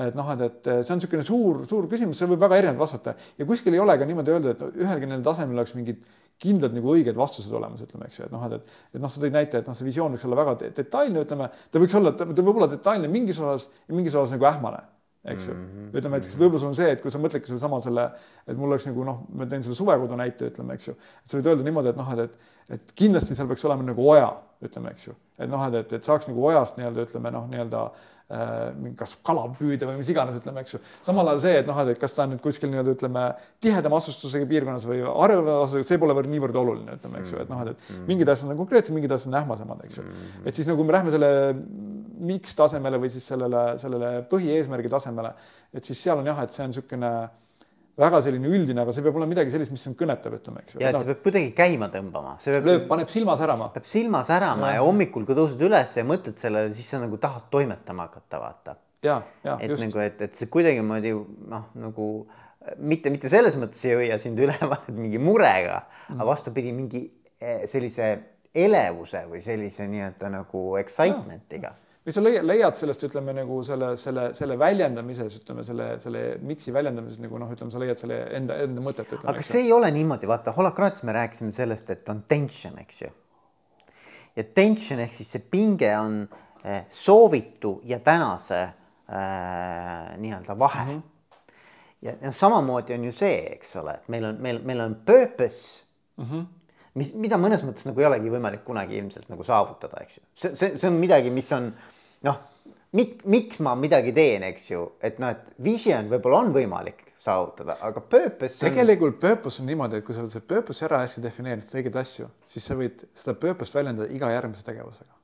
et noh, et, et see on niisugune suur, suur küsimus, see võib väga erinevalt vastata. Ja kuskil ei ole ka niimoodi öelda, et ühelgi nendel tasemel oleks mingid kindlad nagu õiged vastused olemas, ütleme, eks ju, et noh, et, et, et noh, sa tõid näite, et noh, see visioon võiks olla väga detailne, ütleme, ta võiks olla, ta võib olla detailne mingis osas ja mingis osas nagu ähmane eks ju. Mm -hmm.. ütleme näiteks, et võib-olla sul on see, et kui sa mõtledki sedasama selle, et mul oleks nagu noh, ma teen selle suvekodu näite, ütleme, eks ju, et sa võid öelda niimoodi, et noh, et, et, et kindlasti seal peaks olema nagu oja, ütleme, eks ju, et noh, et, et, et saaks nagu ojast nii-öelda ütleme noh, nii-öelda äh, kas kala püüda või mis iganes, ütleme, eks ju. samal ajal see, et noh, et kas ta on nüüd kuskil nii-öelda ütleme tihedama asustusega piirkonnas või harjuva asustusega, see pole veel niivõrd oluline, ütleme, eks ju, et noh, et, et mingid asjad on konkreetsed, mingid asjad on ähmasemad, eks ju. et siis nagu me lähme selle miks tasemele või siis sellele, sellele põhieesmärgi tasemele, et siis seal on jah, et see on niisugune väga selline üldine, aga see peab olema midagi sellist, mis sind kõnetab, ütleme, eks ja et see peab kuidagi käima tõmbama. see peab. lööb, paneb silma särama. peab silma särama ja, ja hommikul, kui tõused üles ja mõtled sellele, siis sa nagu tahad toimetama hakata, vaata. ja, ja et just. nagu, et, et see kuidagimoodi noh, nagu mitte, mitte selles mõttes ei hoia sind üleval mingi murega mm., aga vastupidi, mingi eh, sellise elevuse või sellise nii-öelda nagu excitement'iga või sa leiad, leiad sellest, ütleme nagu selle, selle, selle väljendamises, ütleme selle, selle miks'i väljendamises nagu noh, ütleme, sa leiad selle enda, enda mõtet. aga kas see ei ole niimoodi, vaata holakraatias me rääkisime sellest, et on tension, eks ju. ja tension ehk siis see pinge on eh, soovitu ja tänase äh, nii-öelda vahe mm. -hmm. ja, ja samamoodi on ju see, eks ole, et meil on, meil, meil on purpose mm. -hmm mis, mida mõnes mõttes nagu ei olegi võimalik kunagi ilmselt nagu saavutada, eks ju. see, see, see on midagi, mis on noh, mik-, miks ma midagi teen, eks ju, et noh, et vision võib-olla on võimalik saavutada, aga purpose on.... tegelikult purpose on niimoodi, et kui sa oled selle purpose'i ära hästi defineerinud, õigeid asju, siis sa võid seda purpose't väljendada iga järgmise tegevusega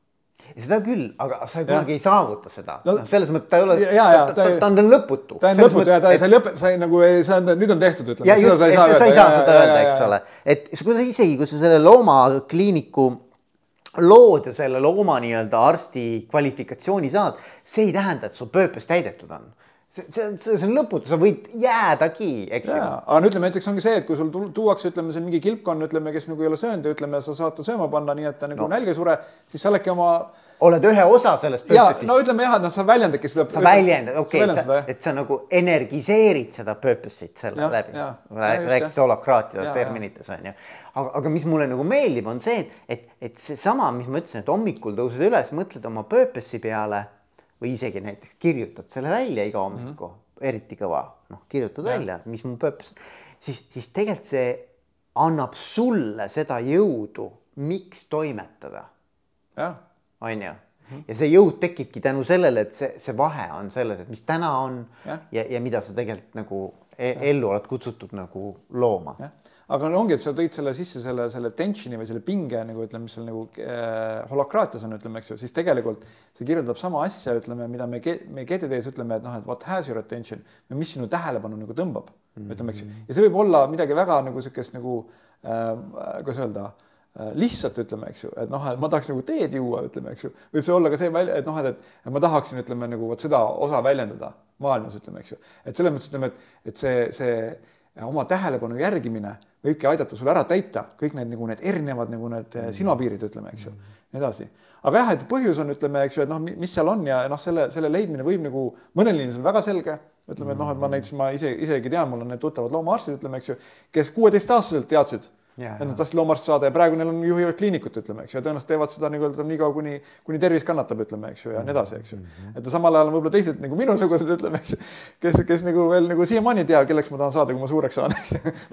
seda küll, aga sa ei kunagi ei saavuta seda no,. No, selles mõttes ta ei ole, ta, ta, ta on lõputu. ta on lõputu ja ta ei, sa ei lõpe-, sa ei nagu ei, sa nüüd on tehtud, ütleme. sa ei saa seda öelda, eks ole, et kui sa isegi, kui sa selle loomakliiniku lood ja selle looma nii-öelda arsti kvalifikatsiooni saad, see ei tähenda, et sul purpose täidetud on see, see on, see on lõputu, sa võid jäädagi, eks ju. aga no ütleme näiteks ongi see, et kui sul tuuakse, ütleme, see mingi kilpkonn, ütleme, kes nagu ei ole söönud ja ütleme, sa saad ta sööma panna, nii et ta nagu no. nälga ei sure, siis sa oledki oma oled ühe osa sellest purpose'ist. no ütleme jah, et noh, sa väljendadki seda. sa väljendad, okei okay,, et sa nagu energiseerid seda purpose'it selle ja, läbi. rääkides holakraatide terminites on ju. aga, aga mis mulle nagu meeldib, on see, et, et, et seesama, mis ma ütlesin, et hommikul tõused üles, mõtled oma purpose'i peale või isegi näiteks kirjutad selle välja iga hommiku mm, -hmm. eriti kõva, noh, kirjutad ja. välja, mis mu purpose, siis, siis tegelikult see annab sulle seda jõudu, miks toimetada. On ju ja see jõud tekibki tänu sellele, et see, see vahe on selles, et mis täna on ja, ja, ja mida sa tegelikult nagu e ellu oled kutsutud nagu looma. Aga no ongi, et sa tõid selle sisse selle, selle tension'i või selle pinge nagu ütleme, mis seal nagu äh, holakraatias on, ütleme, eks ju, siis tegelikult see kirjeldab sama asja, ütleme, mida me, me GTD-s ütleme, et noh, et what has your attention või mis sinu tähelepanu nagu tõmbab mm, -hmm. ütleme, eks ju, ja see võib olla midagi väga nagu niisugust nagu äh, kuidas öelda äh,, lihtsalt ütleme, eks ju, et noh, et ma tahaks nagu teed juua, ütleme, eks ju, võib see olla ka see välja, et noh, et, et ma tahaksin, ütleme nagu vot seda osa väljendada maailmas, ütleme, eks ju, et selles mõttes ütleme, et, et see, see oma tähelepanu järgimine võibki aidata sul ära täita kõik need nagu need erinevad nagu need mm. silmapiirid, ütleme, eks ju, mm. nii edasi. aga jah, et põhjus on, ütleme, eks ju, et noh, mis seal on ja noh, selle, selle leidmine võib nagu mõnel inimesel väga selge, ütleme, et noh, et ma näiteks, ma ise, isegi tean, mul on need tuttavad loomaarstid, ütleme, eks ju, kes kuueteistaastaselt teadsid Yeah, et nad tahtsid loomaarsti saada ja praegu neil on juhivad kliinikut, ütleme, eks ju, ja tõenäoliselt teevad seda nii-öelda niikaua, kuni, kuni tervis kannatab, ütleme, eks ju, ja nii edasi, eks ju. Mhm. et samal ajal on võib-olla teised nagu minusugused, ütleme, eks ju, kes, kes nagu veel nagu siiamaani ei tea, kelleks ma tahan saada, kui ma suureks saan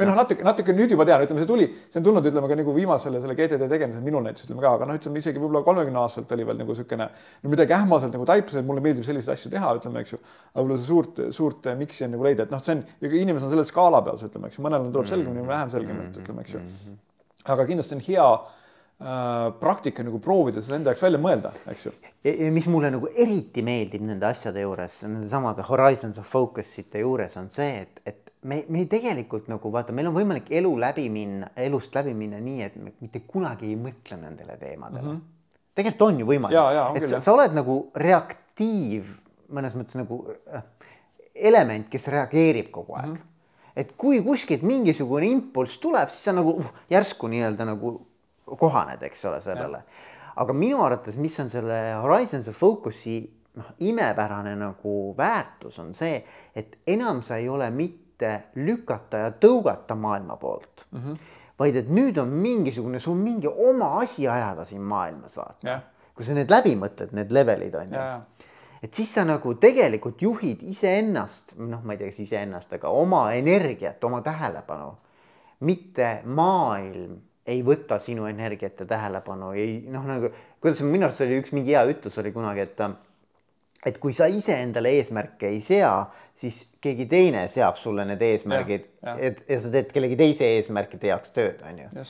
või noh, natuke, natuke nüüd juba tean, ütleme, see tuli, see on tulnud, ütleme ka nagu viimasele selle GTD tegemisel minul näiteks ütleme ka, aga noh, ütleme isegi võib-olla kolmekümne aastaselt oli veel nagu niisugune no midagi ähmaselt nagu taipus, et mulle meeldib selliseid asju teha, ütleme, eks ju. aga võib-olla see suurt, suurt miks'i on nagu leida, et noh, see on, inimesed on selle skaala peal, ütleme, eks ju, mõnel tuleb selgemini, vähem selgemini, ütleme, eks ju aga kindlasti on hea äh, praktika nagu proovida seda enda jaoks välja mõelda, eks ju. mis mulle nagu eriti meeldib nende asjade juures, nende samade horizons of focus ite juures on see, et, et me, me tegelikult nagu vaata, meil on võimalik elu läbi minna, elust läbi minna nii, et me mitte kunagi ei mõtle nendele teemadele mm. -hmm. tegelikult on ju võimalik, et sa, sa oled nagu reaktiiv mõnes mõttes nagu äh, element, kes reageerib kogu aeg mm. -hmm et kui kuskilt mingisugune impulss tuleb, siis sa nagu uh, järsku nii-öelda nagu kohaned, eks ole, sellele. aga minu arvates, mis on selle Horizons of Focus'i noh, imepärane nagu väärtus on see, et enam sa ei ole mitte lükata ja tõugata maailma poolt mm, -hmm. vaid et nüüd on mingisugune, sul mingi oma asi ajada siin maailmas, vaata. kui sa need läbi mõtled, need levelid on ju et siis sa nagu tegelikult juhid iseennast, noh, ma ei tea, kas iseennast, aga oma energiat, oma tähelepanu. mitte maailm ei võta sinu energiat ja tähelepanu, ei noh, nagu kuidas minu arust oli üks mingi hea ütlus oli kunagi, et et kui sa iseendale eesmärke ei sea, siis keegi teine seab sulle need eesmärgid, et ja sa teed kellegi teise eesmärkide jaoks tööd, on ju.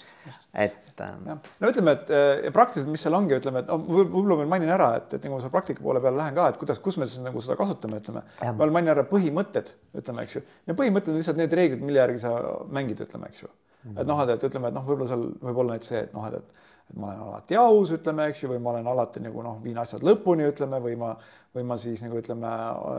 et ähm.... no ütleme, et äh, praktiliselt, mis seal ongi, ütleme, et võib-olla ma mainin ära, et, et nagu ma selle praktika poole peale lähen ka, et kuidas, kus me siis nagu seda kasutame, ütleme. ma mainin ära põhimõtted, ütleme, eks ju. ja põhimõtted on lihtsalt need reeglid, mille järgi sa mängid, ütleme, eks ju. et noh, et ütleme, et noh, võib-olla seal võib olla näiteks see, et noh, et, et et ma olen alati aus, ütleme, eks ju, või ma olen alati nagu noh, viin asjad lõpuni, ütleme, või ma, või ma siis nagu ütleme,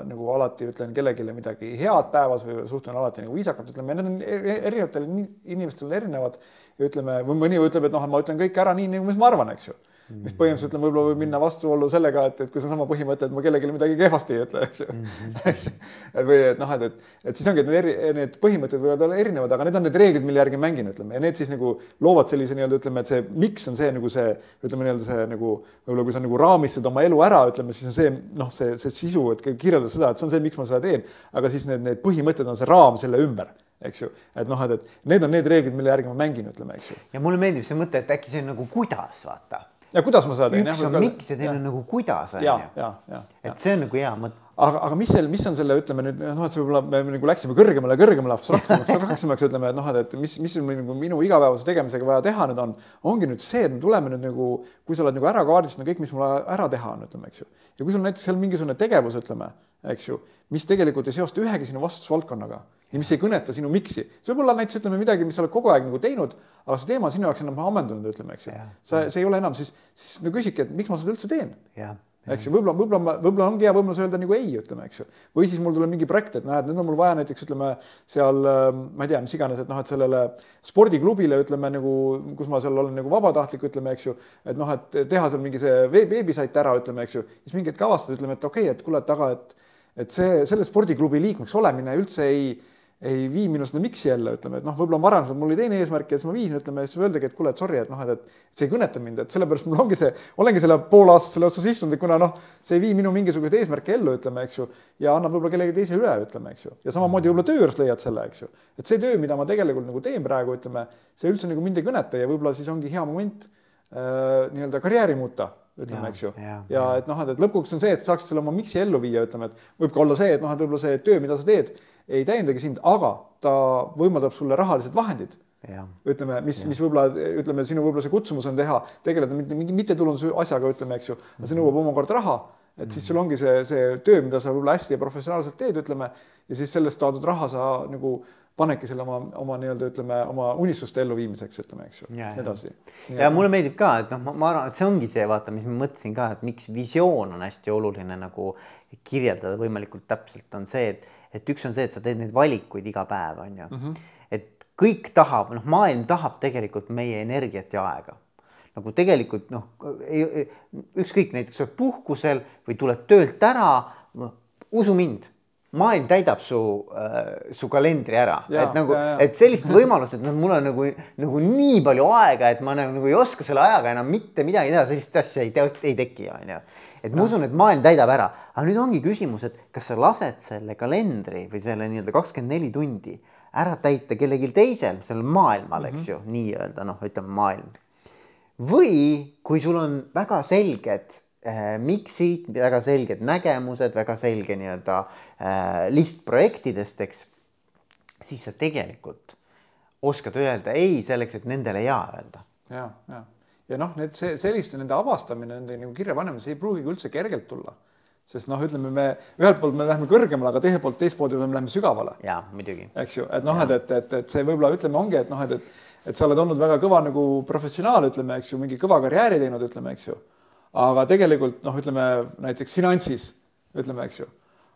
nagu alati ütlen kellelegi midagi head päevas või suhtlen alati nagu viisakalt, ütleme, need on erinevatel inimestel erinevad. ütleme, või mõni ütleb, et noh, ma ütlen kõike ära nii, nagu ma arvan, eks ju mis põhimõtteliselt ütleme, võib-olla võib minna vastuollu sellega, et, et kui see on sama põhimõte, et ma kellelegi midagi kehvasti ei ütle, eks ju. -hmm. või et noh, et, et, et siis ongi, et need eri, need põhimõtted võivad olla erinevad, aga need on need reeglid, mille järgi mängin, ütleme, ja need siis nagu loovad sellise nii-öelda ütleme, et see miks on see nagu see, ütleme nii-öelda see nagu võib-olla kui sa nagu raamistad oma elu ära, ütleme, siis on see noh, see, see sisu, et kirjeldada seda, et see on see, miks ma seda teen, aga siis need, need põhimõtted on see raam selle ümber eks ju, et noh, et, et need on need reeglid, mille järgi ma mängin, ütleme, eks ju. ja mulle meeldib see mõte, et äkki see on nagu kuidas vaata ja kuidas ma seda teen? üks on miks ja teine on nagu kuidas on ju. et see on nagu hea mõte. aga, aga mis seal, mis on selle, ütleme nüüd noh, et see võib-olla me nagu läksime kõrgemale, kõrgemale abstraktsemaks, abstraktsemaks ütleme, et noh, et mis, mis nagu minu igapäevase tegemisega vaja teha nüüd on, ongi nüüd see, et me tuleme nüüd nagu, kui sa oled nagu ära kaardistanud kõik, mis mul ära teha on, ütleme, eks ju. ja kui sul näiteks seal mingisugune tegevus, ütleme, eks ju, mis tegelikult ei seostu ühegi sinu vastutusvaldkonnaga ja mis ei kõneta sinu miks'i. see võib olla näiteks ütleme midagi, mis sa oled kogu aeg nagu teinud, aga see teema on sinu jaoks enam ammendunud, ütleme, eks ju. sa, see ei ole enam siis, siis no küsidki, et miks ma seda üldse teen eks ju, võib-olla, võib-olla, võib-olla ongi hea võimalus öelda nagu ei, ütleme, eks ju. või siis mul tuleb mingi projekt, et näed, nüüd on mul vaja näiteks ütleme seal, ähm, ma ei tea, mis iganes, et noh, et sellele spordiklubile ütleme nagu, kus ma seal olen nagu vabatahtlik, ütleme, eks ju. et noh, et teha seal mingi see veebisait ära, ütleme, eks ju, siis mingi hetk avastad, ütleme, et okei okay,, et kuule, et aga, et, et see, selle spordiklubi liikmeks olemine üldse ei ei vii minu seda miks'i jälle, ütleme, et noh, võib-olla varem mul oli teine eesmärk ja siis ma viisin, ütleme, siis öeldagi, et kuule, et sorry, et noh, et, et see ei kõneta mind, et sellepärast mul ongi see, olengi selle pool aastat selle otsas istunud, et kuna noh, see ei vii minu mingisuguseid eesmärke ellu, ütleme, eks ju, ja annab võib-olla kellelegi teisele üle, ütleme, eks ju, ja samamoodi võib-olla töö juures leiad selle, eks ju, et see töö, mida ma tegelikult nagu teen praegu, ütleme, see üldse nagu mind ei kõneta ja võib-olla siis ongi hea moment äh, nii-öelda karjääri muuta ütleme, eks ju. ja, ja, et noh, et lõpuks on see, et saaksid selle oma miks'i ellu viia, ütleme, et võib ka olla see, et noh, et võib-olla see töö, mida sa teed, ei täiendagi sind, aga ta võimaldab sulle rahalised vahendid. ütleme, mis, mis võib-olla ütleme, sinu võib-olla see kutsumus on teha, tegeleda mingi mittetulunduse asjaga, ütleme, eks ju, see nõuab omakorda raha. Et siis sul ongi see, see töö, mida sa võib-olla hästi ja professionaalselt teed, ütleme, ja siis sellest saadud raha sa nagu panedki selle oma, oma nii-öelda ütleme, oma unistuste elluviimiseks, ütleme, eks ju, edasi. ja mulle meeldib ka, et noh, ma arvan, et see ongi see, vaata, mis ma mõtlesin ka, et miks visioon on hästi oluline nagu kirjeldada võimalikult täpselt, on see, et, et üks on see, et sa teed neid valikuid iga päev, on ju mm. -hmm. et kõik tahab, noh, maailm tahab tegelikult meie energiat ja aega nagu tegelikult noh, ükskõik näiteks oled puhkusel või tuled töölt ära, usu mind maailm täidab su äh,, su kalendri ära, et nagu, et sellist võimalust, et noh, mul on nagu, nagu nii palju aega, et ma nagu, nagu ei oska selle ajaga enam mitte midagi teha, sellist asja ei, ei teki, on ju. Et ma usun, et maailm täidab ära, aga nüüd ongi küsimus, et kas sa lased selle kalendri või selle nii-öelda kakskümmend neli tundi ära täita kellelgi teisel, sellel maailmal, eks mm -hmm. ju, nii-öelda noh, ütleme maailm. või kui sul on väga selged Äh, miksid, väga selged nägemused, väga selge nii-öelda äh, list projektidest, eks. siis sa tegelikult oskad öelda ei selleks, et nendele jaa öelda. ja, ja, ja noh, need see selliste nende avastamine, nende nagu kirja panemine, see ei pruugigi üldse kergelt tulla sest noh, ütleme me ühelt poolt me lähme kõrgemale, aga teiselt poolt, teistpoolt me läheme sügavale. jaa, muidugi. eks ju, et noh, et, et, et, et see võib-olla ütleme, ongi, et noh, et, et, et sa oled olnud väga kõva nagu professionaal, ütleme, eks ju, mingi kõva karjääri teinud, ütleme, eks ju aga tegelikult noh, ütleme näiteks finantsis, ütleme, eks ju.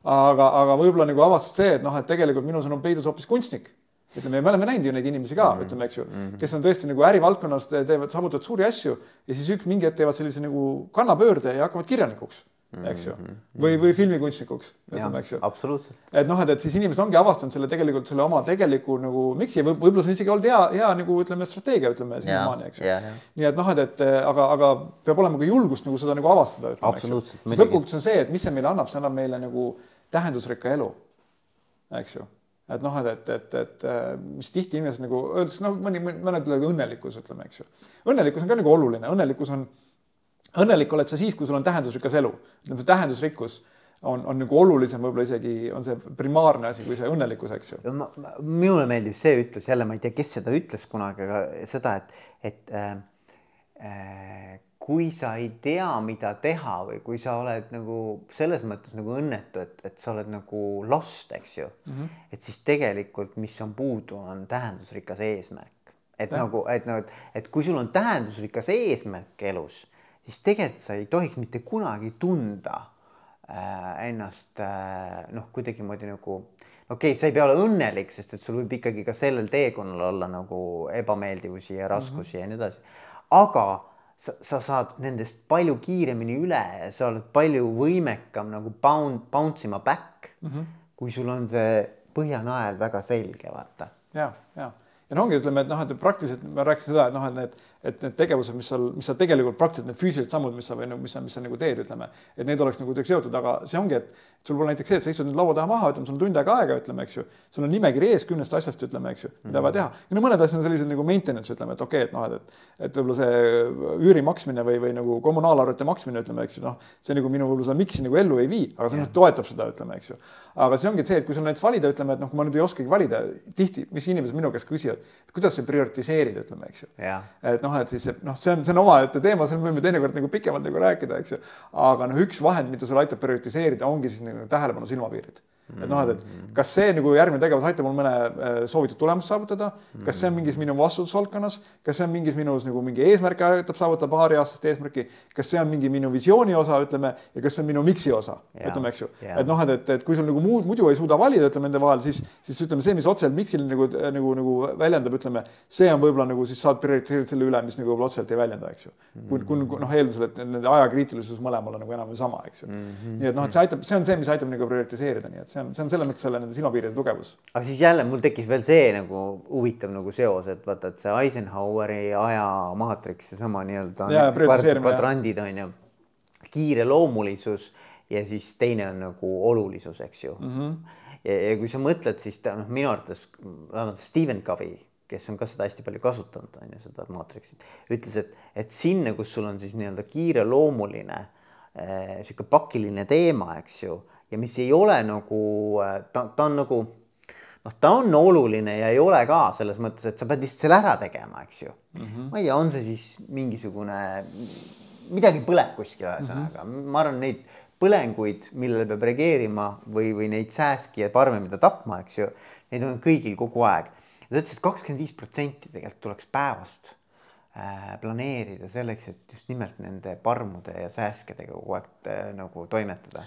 aga, aga võib-olla nagu avastad see, et noh, et tegelikult minus on peidus hoopis kunstnik. Ütleme, me oleme näinud ju neid inimesi ka mm, -hmm. ütleme, eks ju, mhm. kes on tõesti nagu ärivaldkonnas teevad, saavutavad suuri asju ja siis üks mingi hetk teevad sellise nagu kannapöörde ja hakkavad kirjanikuks eks ju, mhm. või, või filmikunstnikuks, ütleme, eks ju. absoluutselt. et noh, et, et siis inimesed ongi avastanud selle tegelikult selle oma tegeliku nagu miks'i võib, võib-olla see on isegi olnud hea, hea nagu ütleme, strateegia, ütleme siiamaani, eks ju. nii et noh, et, et aga, aga peab olema ka julgust nagu seda nagu avastada. absoluutselt. lõpuks on see, et mis see meile annab, see annab meile nagu tähendusrikka elu, eks ju et noh, et, et, et, et mis tihti inimesed nagu öeldakse, noh, mõni, mõned ütlevad õnnelikkus, ütleme, eks ju. õnnelikkus on ka nagu oluline, õnnelikkus on õnnelik oled sa siis, kui sul on tähendusrikas elu. ütleme, see tähendusrikkus on, on nagu olulisem, võib-olla isegi on see primaarne asi kui see õnnelikkus, eks ju. minule meeldib see ütlus jälle, ma ei tea, kes seda ütles kunagi, aga seda, et, et äh, äh, kui sa ei tea, mida teha või kui sa oled nagu selles mõttes nagu õnnetu, et, et sa oled nagu lost, eks ju mm. -hmm. et siis tegelikult, mis on puudu, on tähendusrikas eesmärk. et ja. nagu, et nagu, et, et kui sul on tähendusrikas eesmärk elus siis tegelikult sa ei tohiks mitte kunagi tunda äh, ennast äh, noh, kuidagimoodi nagu okei okay,, sa ei pea olema õnnelik, sest et sul võib ikkagi ka sellel teekonnal olla nagu ebameeldivusi ja raskusi mm -hmm. ja nii edasi. aga sa, sa saad nendest palju kiiremini üle ja sa oled palju võimekam nagu bound, bounce ima back mm, -hmm. kui sul on see põhjanael väga selge, vaata. ja, ja ja no ongi, ütleme, et noh, et praktiliselt ma rääkisin seda, et noh, et need, et need tegevused, mis seal, mis sa tegelikult praktiliselt need füüsilised sammud, mis sa või no mis sa, mis sa nagu teed, ütleme, et need oleks nagu kuidagi seotud, aga see ongi, et sul pole näiteks see, et sa istud nüüd laua taha maha, ütleme, sul on tund aega aega, ütleme, eks ju. sul on nimekiri ees kümnest asjast, ütleme, eks ju, mida vaja teha. ja no mõned asjad on sellised nagu maintenance, ütleme, et okei okay,, et noh, et, et, et võib-olla see üüri maksmine või, või nagu kommunaalarvete maksmine, ütleme, eks ju, noh, see nagu minu võib-olla seda miks'i nagu ellu ei vii, aga see yeah. toetab seda, ütleme, eks ju. aga see ongi see, et kui sul näiteks valida, ütleme, et noh, kui ma nüüd ei oskagi valida, tihti, mis inimesed minu käest küsivad, kuidas sa prioritiseerid, ütleme, eks ju yeah.. et noh, et siis noh, see on, see on omaette teema, seal võime teinekord nagu pikemalt nagu rääkida, eks ju. aga noh, üks vahend, mida sul aitab prioritiseerida, ongi siis nagu tähelepanu silmapiirid et noh, et, et kas see nagu järgmine tegevus aitab mul mõne äh, soovitud tulemust saavutada, kas see on mingis minu vastutusvaldkonnas, kas see on mingis minus nagu mingi eesmärk aitab saavutada paariaastast eesmärki, kas see on mingi minu visiooni osa, ütleme, ja kas see on minu miksi osa, ütleme, eks ju. et noh, et, et, et kui sul nagu muud, muidu ei suuda valida, ütleme nende vahel, siis, siis ütleme see, mis otseselt miksile nagu, nagu, nagu väljendab, ütleme, see on võib-olla nagu siis saad prioriteerida selle üle, mis nagu võib-olla otseselt ei väljenda, eks ju. kui, kui noh, eeldusel, et nende ajakriitilisus mõlemal on nagu enam või sama, eks ju mm. -hmm. nii et noh, et see aitab, see on see, mis aitab nagu prioritiseerida, nii et see on, see on selles mõttes selle nende silmapiiride tugevus. aga siis jälle mul tekkis veel see nagu huvitav nagu seos, et vaata, et see Eisenhoweri aja maatriks, seesama nii-öelda kvadrandid on ju, kiireloomulisus ja siis teine on nagu olulisus, eks ju mm. -hmm. ja, ja kui sa mõtled, siis ta noh, minu arvates vähemalt Stephen Covey kes on ka seda hästi palju kasutanud, on ju, seda maatriksit, ütles, et, et sinna, kus sul on siis nii-öelda kiireloomuline äh, sihuke pakiline teema, eks ju ja mis ei ole nagu, äh, ta, ta on nagu noh, ta on oluline ja ei ole ka selles mõttes, et sa pead lihtsalt selle ära tegema, eks ju mm. -hmm. ma ei tea, on see siis mingisugune, midagi põleb kuskil ühesõnaga mm, -hmm. ma arvan, neid põlenguid, millele peab reageerima või, või neid sääski ja parme, mida tapma, eks ju, neid on kõigil kogu aeg. ta ütles, et kakskümmend viis protsenti tegelikult tuleks päevast äh, planeerida selleks, et just nimelt nende parmude ja sääskedega kogu aeg äh, nagu toimetada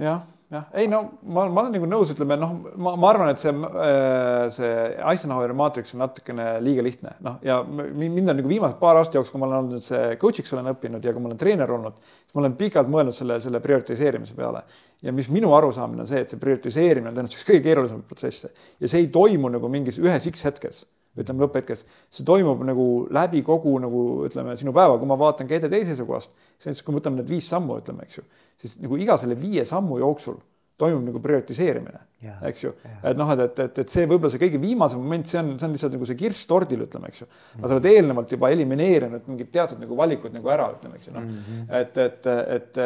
jah, jah, ei no ma, ma olen nagu nõus, ütleme noh, ma, ma arvan, et see, äh, see Eisenhoweri maatriks on natukene liiga lihtne, noh ja mind on nagu viimased paar aasta jooksul, kui ma olen olnud see coach'iks olen õppinud ja kui ma olen treener olnud, siis ma olen pikalt mõelnud selle, selle prioritiseerimise peale. ja mis minu arusaamine on see, et see prioritiseerimine on tõenäoliselt üks kõige keerulisemaid protsesse. Ja see ei toimu nagu mingis ühes X hetkes ütleme lõpphetkes, see toimub nagu läbi kogu nagu ütleme sinu päeva, kui ma vaatan GTD seisukohast, siis kui me võtame need viis sammu, ütleme, eks ju, siis nagu iga selle viie sammu jooksul toimub nagu prioritiseerimine, eks ju, et noh, et, et, et, et see võib-olla see kõige viimase moment, see on, see on lihtsalt nagu see kirss tordil, ütleme, eks ju. aga sa oled eelnevalt juba elimineerinud mingid teatud nagu valikud nagu ära, ütleme, eks ju, noh mm -hmm. et, et, et,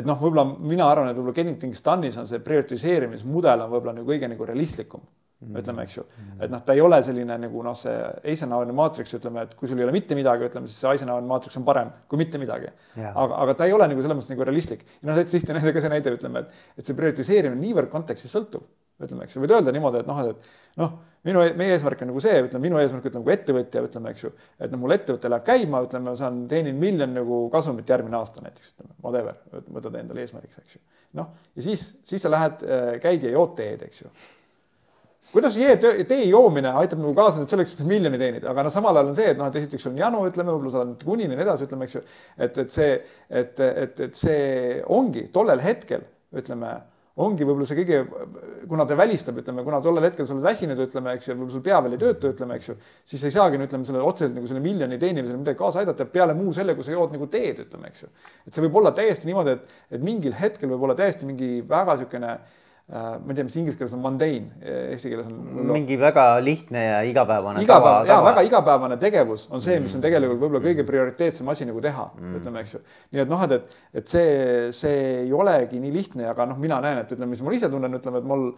et noh, võib-olla mina arvan, et võib-olla Getting Things Done'is on see prioritiseerimismudel on võib-olla nagu kõige nagu realistlikum. Ütleme, eks ju, et noh, ta ei ole selline nagu noh, see Eisenhoweri maatriks, ütleme, et kui sul ei ole mitte midagi, ütleme siis see Eisenhoweri maatriks on parem kui mitte midagi. aga, aga ta ei ole nagu selles mõttes nagu realistlik. ja noh, täitsa lihtne näide ka see näide, ütleme, et, et see prioritiseerimine niivõrd kontekstist sõltub, ütleme, eks ju, võid öelda niimoodi, et noh, et noh, minu, e-, meie eesmärk on nagu see, ütleme, minu eesmärk, ütleme, kui ettevõtja, ütleme, eks ju, et noh, mul ettevõte läheb käima, ütleme, ma saan, teenin miljon nagu kasumit järgmine aasta näiteks, ütleme, whatever, võtad endale eesmärgiks, eks ju. noh, ja siis, siis sa lähed, äh, käid ja jood teed, eks ju kuidas jee, tee joomine aitab nagu kaasa nüüd selleks, et miljoni teenida, aga noh, samal ajal on see, et noh, et esiteks on janu, ütleme, võib-olla sa oled kunini ja nii edasi, ütleme, eks ju. et, et see, et, et, et see ongi tollel hetkel, ütleme, ongi võib-olla see kõige, kuna ta välistab, ütleme, kuna tollel hetkel sa oled väsinud, ütleme, eks ju, võib-olla sul pea veel ei tööta, ütleme, eks ju, siis ei saagi, no ütleme, selle otseselt nagu selle miljoni teenimisele midagi kaasa aidata peale muu selle, kui sa jood nagu teed, ütleme, eks ju. et see võib olla täiesti niimoodi, et, et mingil hetkel võib olla täiesti mingi väga niisugune Äh, ma ei tea, mis inglise keeles on mundane, eesti keeles on. mingi väga lihtne ja igapäevane. igapäevane, jaa, väga igapäevane tegevus on see, mis on tegelikult võib-olla kõige prioriteetsem asi nagu teha mm., ütleme, eks ju. nii et noh, et, et, et see, see ei olegi nii lihtne, aga noh, mina näen, et ütleme, mis ma ise tunnen, ütleme, et mul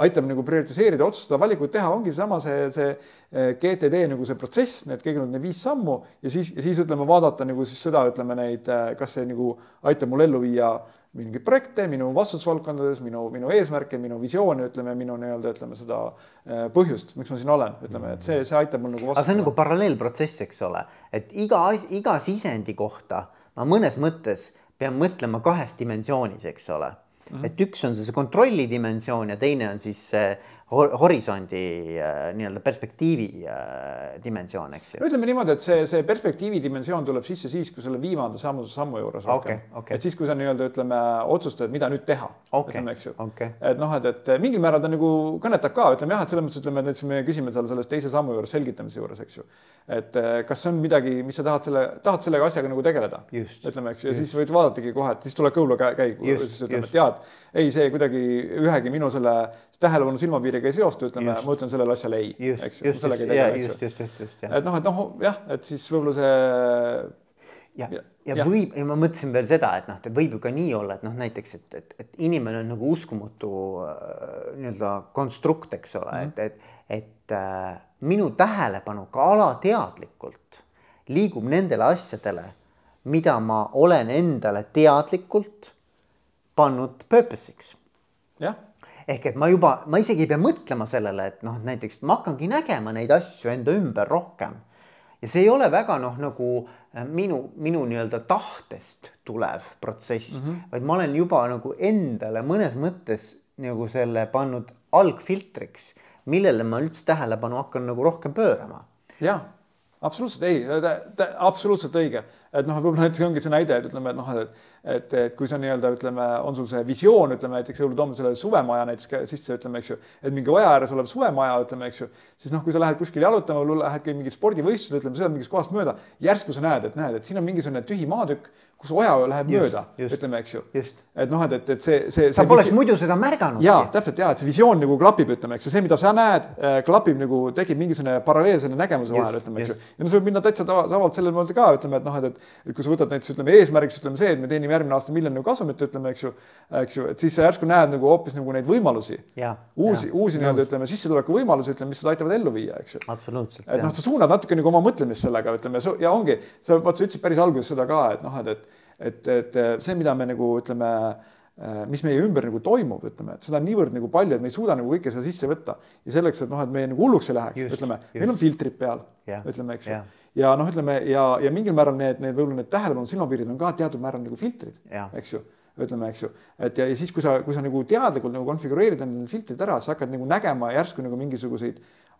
aitab nagu prioritiseerida, otsustada, valikuid teha, ongi seesama see, see eh, GTD nagu see protsess, need kõigepealt need viis sammu ja siis, ja siis ütleme, vaadata nagu siis seda, ütleme neid, eh, kas see nagu aitab mul ellu viia mingeid projekte minu vastutusvaldkondades, minu, minu eesmärke, minu visiooni, ütleme minu nii-öelda ütleme seda äh, põhjust, miks ma siin olen, ütleme, et see, see aitab mul nagu. aga see on nagu paralleelprotsess, eks ole, et iga, iga sisendi kohta ma mõnes mõttes pean mõtlema kahes dimensioonis, eks ole mm. -hmm. et üks on see, see kontrolli dimensioon ja teine on siis see horisondi äh, nii-öelda perspektiivi äh, dimensioon, eks ju. ütleme niimoodi, et see, see perspektiivi dimensioon tuleb sisse siis, kui selle viimase sammu, sammu juures rohkem okay,. Okay. et siis, kui sa nii-öelda ütleme, otsustad, mida nüüd teha okay,. ütleme, eks ju okay.. et noh, et, et mingil määral ta nagu kõnetab ka, ütleme jah, et selles mõttes ütleme, et näiteks me küsime seal selles teise sammu juures, selgitamise juures, eks ju. et äh, kas see on midagi, mis sa tahad selle, tahad selle asjaga nagu tegeleda. ütleme, eks ju, ja just. siis võid vaadatagi kohe, et siis tuleb kõhula käigu, siis ütleme, et jaa, et ei, see kuidagi ühegi minu selle tähelepanu silmapiiriga ei seostu, ütleme, ma ütlen sellele asjale ei. just, just, just, just, just, just, just, et noh, et noh, jah, et siis võib-olla see. ja, ja, ja, ja võib ja ma mõtlesin veel seda, et noh, võib ju ka nii olla, et noh, näiteks, et, et, et inimene on nagu uskumatu äh, nii-öelda konstrukt, eks ole mm, -hmm. et, et, et äh, minu tähelepanu ka alateadlikult liigub nendele asjadele, mida ma olen endale teadlikult pannud purpose'iks. jah ehk et ma juba, ma isegi ei pea mõtlema sellele, et noh, näiteks ma hakkangi nägema neid asju enda ümber rohkem. ja see ei ole väga noh, nagu äh, minu, minu nii-öelda tahtest tulev protsess mm, -hmm. vaid ma olen juba nagu endale mõnes mõttes nagu selle pannud algfiltriks, millele ma üldse tähelepanu hakkan nagu rohkem pöörama. ja absoluutselt ei, absoluutselt õige, et noh, võib-olla näiteks ongi see näide, et ütleme, et noh, et et, et kui sa nii-öelda ütleme, on sul see visioon, ütleme näiteks toome selle suvemaja näiteks sisse, ütleme, eks ju, et mingi oja ääres olev suvemaja, ütleme, eks ju, siis noh, kui sa lähed kuskil jalutama lähedki mingit spordivõistlusele, ütleme, sõidad mingist kohast mööda, järsku sa näed, et näed, et siin on mingisugune tühi maatükk kus oja läheb just, mööda, ütleme, eks ju. et noh, et, et, et see, see. sa poleks muidu seda märganud. ja täpselt ja, et see visioon nagu klapib, ütleme, eks ju, see, mida sa näed, äh, klapib nagu, tekib mingisugune paralleel selle nägemuse vahel, ütleme, eks ju. ja no see võib minna täitsa tavaliselt sellel moodi ka, ütleme, et noh, et, et kui sa võtad näiteks ütleme eesmärgiks, ütleme see, et me teenime järgmine aasta miljon nagu kasumit, ütleme, eks ju, eks ju, et siis sa järsku näed nagu hoopis nagu neid võimalusi. uusi, uusi nii-öelda ütleme sissetuleku võimalusi, ütleme, mis seda aitavad ellu viia, eks ju. absoluutselt. et noh, sa suunad natuke nagu oma mõtlemist sellega, ütleme ja ongi, sa vaata, sa ütlesid päris alguses seda ka, et noh, et, et et, et see, mida me nagu ütleme, mis meie ümber nagu toimub, ütleme, et seda on niivõrd nagu palju, et me ei suuda nagu kõike seda sisse võtta. Ja selleks, et noh, et me nagu hulluks ei läheks, ütleme, meil on filtrid peal, ütleme, eks ju. ja. Noh, ütleme ja, ja mingil määral need, need võib-olla need tähelepanu silmapiirid on ka teatud määral nagu filtrid, eks ju ütleme, eks ju, et ja, ja siis, kui sa, kui sa nagu teadlikult nagu konfigureerid endale filtrid ära, sa hakkad nagu nägema järsku nagu mingisuguseid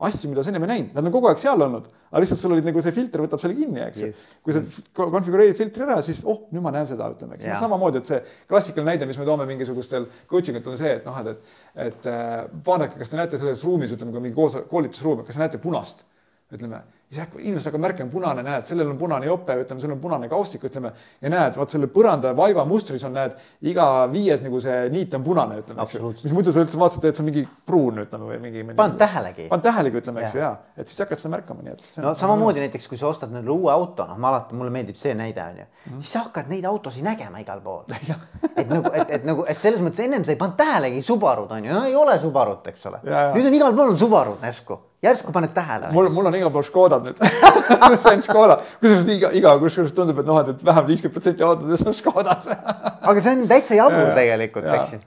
asju, mida sa ennem ei näinud, nad on kogu aeg seal olnud, aga lihtsalt sul olid nagu see filter võtab selle kinni, eks ju. kui sa konfigureerid filtri ära, siis oh, nüüd ma näen seda, ütleme, eks. Samamoodi, et see klassikaline näide, mis me toome mingisugustel coaching utel on see, et noh, et, et, et äh, vaadake, kas te näete selles ruumis, ütleme, kui mingi koolitusruum, kas te näete punast, ütleme siis hakkab, inimesed hakkavad märkama, punane, näed, sellel on punane jope, ütleme, sellel on punane kaustik, ütleme, ja näed, vot selle põranda vaiba mustris on, näed, iga viies nagu see niit on punane, ütleme, eks ju. mis muidu sa üldse vaatasid, et see on mingi pruun, ütleme, või mingi. pannud tähelegi. pannud tähelegi, ütleme, eks ju, ja, et siis hakkad seda märkama, nii et. no samamoodi näiteks, kui sa ostad endale uue auto, noh, ma alati, mulle meeldib see näide on ju mm, -hmm. siis sa hakkad neid autosid nägema igal pool et nagu, et, et nagu, et selles mõttes ennem sa ei pannud tähelegi Subarud on ju, no ei ole Subarut, eks ole. nüüd on igal pool on Subarud järsku järsku paned tähele? mul, mul on igal pool Škodad nüüd. Sain Škoda, kusjuures iga, iga, kusjuures tundub, et noh, et vähemalt viiskümmend protsenti autodest on Škodad aga see on täitsa jabur ja, tegelikult, eks ju.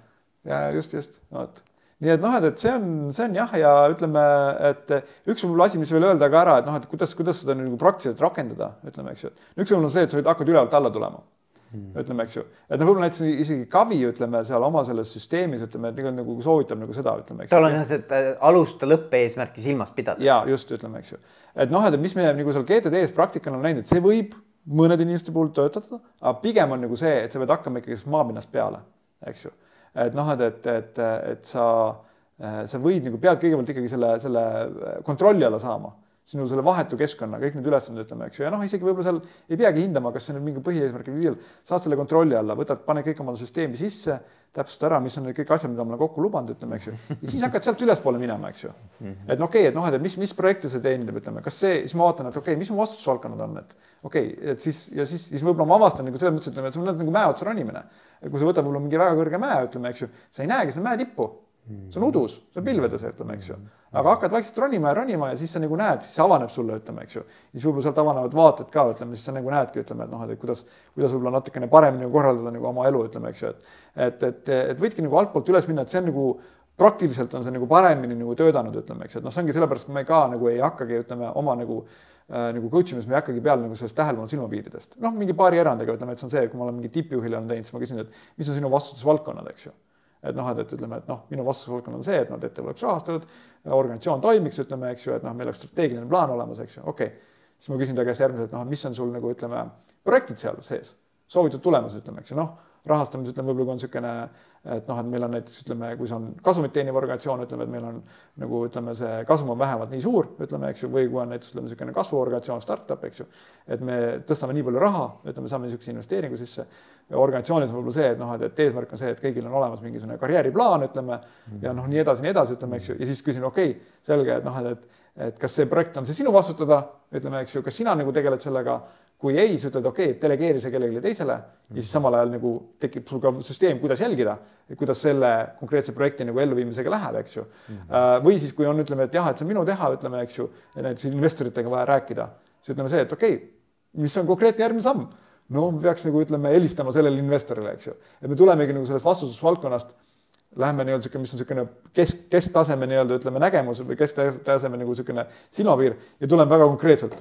ja just, just, vot. Nii et noh, et, et see on, see on jah, ja ütleme, et üks võib-olla asi, mis veel öelda ka ära, et noh, et kuidas, kuidas seda nagu praktiliselt rakendada, ütleme, eks ju. üks võib-olla on see, et sa võid hakata ülevalt alla tulema mm. ütleme, eks ju, et noh, võib-olla näiteks isegi Kavi, ütleme seal oma selles süsteemis, ütleme, et nagu, nagu soovitab nagu seda, ütleme. tal on jah see, et äh, alusta lõppeesmärki silmas pidades. ja just ütleme, eks ju, et noh, et mis me nagu seal GTD-s praktikal on näinud, et see võib mõnede inimeste puhul töötada, aga pigem on nagu see, et sa pead hakkama ikkagi maapinnast peale, eks ju. et noh, et, et, et, et sa, äh, sa võid nagu pead kõigepealt ikkagi selle, selle kontrolli alla saama sinu selle vahetu keskkonna, kõik need ülesanded, ütleme, eks ju, ja noh, isegi võib-olla seal ei peagi hindama, kas see nüüd mingi põhieesmärk või viil, saad selle kontrolli alla, võtad, pane kõik oma süsteemi sisse, täpsusta ära, mis on need kõik asjad, mida ma olen kokku lubanud, ütleme, eks ju, ja siis hakkad sealt ülespoole minema, eks ju. et no okei okay,, et noh, et mis, mis projekte see teenindab, ütleme, kas see, siis ma vaatan, et okei okay,, mis mu vastutusvaldkonnad on, et okei okay,, et siis ja siis, siis võib-olla ma avastan nagu selles mõttes, ütleme, et sul on nagu mäe otsa ronimine. kui sa võtad võib-olla mingi väga kõrge mäe, ütleme, eks ju, sa ei näegi seda mäe tippu see on udus, see on pilvedes, ütleme, eks ju. Aga hakkad vaikselt ronima ja ronima ja siis sa nagu näed, siis see avaneb sulle, ütleme, eks ju. siis võib-olla sealt avanevad vaated ka, ütleme, siis sa nagu näedki, ütleme, et noh, et kuidas, kuidas võib-olla natukene paremini korraldada nagu oma elu, ütleme, eks ju, et et, et, et võidki nagu altpoolt üles minna, et see on nagu praktiliselt on see nagu paremini nagu töötanud, ütleme, eks et noh, see ongi sellepärast, kui me ka nagu ei hakkagi, ütleme, oma nagu äh, nagu coach imis me ei hakkagi peale nagu sellest tähelepanu silmapiiridest. noh, mingi paari erandiga ütleme, et see on see, kui ma olen mingi tippjuhile olen teinud, siis ma küsin, et mis on sinu vastutusvaldkonnad, eks ju et noh, et, et ütleme, et noh, minu vastutusvaldkond on see, et noh, et ettevõte oleks rahastatud, organisatsioon toimiks, ütleme, eks ju, et noh, meil oleks strateegiline plaan olemas, eks ju, okei. Okay.. siis ma küsin ta käest järgmiselt, noh, mis on sul nagu ütleme, projektid seal sees, soovitud tulemus, ütleme, eks ju, noh rahastamises ütleme, võib-olla kui on niisugune, et noh, et meil on näiteks ütleme, kui see on kasumit teeniv organisatsioon, ütleme, et meil on nagu ütleme, see kasum on vähemalt nii suur, ütleme, eks ju, või kui on näiteks ütleme, niisugune kasvuorganisatsioon, startup, eks ju, et me tõstame nii palju raha, ütleme, saame niisuguse investeeringu sisse. organisatsioonis on võib-olla see, et noh, et, et eesmärk on see, et kõigil on olemas mingisugune karjääriplaan, ütleme, ja noh, nii edasi, nii edasi, ütleme, eks ju, ja siis küsin, okei okay,, selge, et noh, et, et kas see projekt on see sinu vastutada, ütleme, eks ju, kas sina nagu tegeled sellega? Kui ei, sa ütled, okei okay,, delegeeri see kellelegi teisele. Ja siis samal ajal nagu tekib sul ka süsteem, kuidas jälgida, kuidas selle konkreetse projekti nagu elluviimisega läheb, eks ju mm. -hmm. või siis, kui on, ütleme, et jah, et see on minu teha, ütleme, eks ju, näiteks investoritega vaja rääkida, siis ütleme see, et okei okay,, mis on konkreetne järgmine samm no me peaks nagu ütleme, helistama sellele investorile, eks ju, et me tulemegi nagu sellest vastutusvaldkonnast lähme nii-öelda sihuke, mis on niisugune kesk, kesktaseme nii-öelda ütleme nägemus või kesktaseme nagu niisugune silmapiir ja tuleme väga konkreetselt.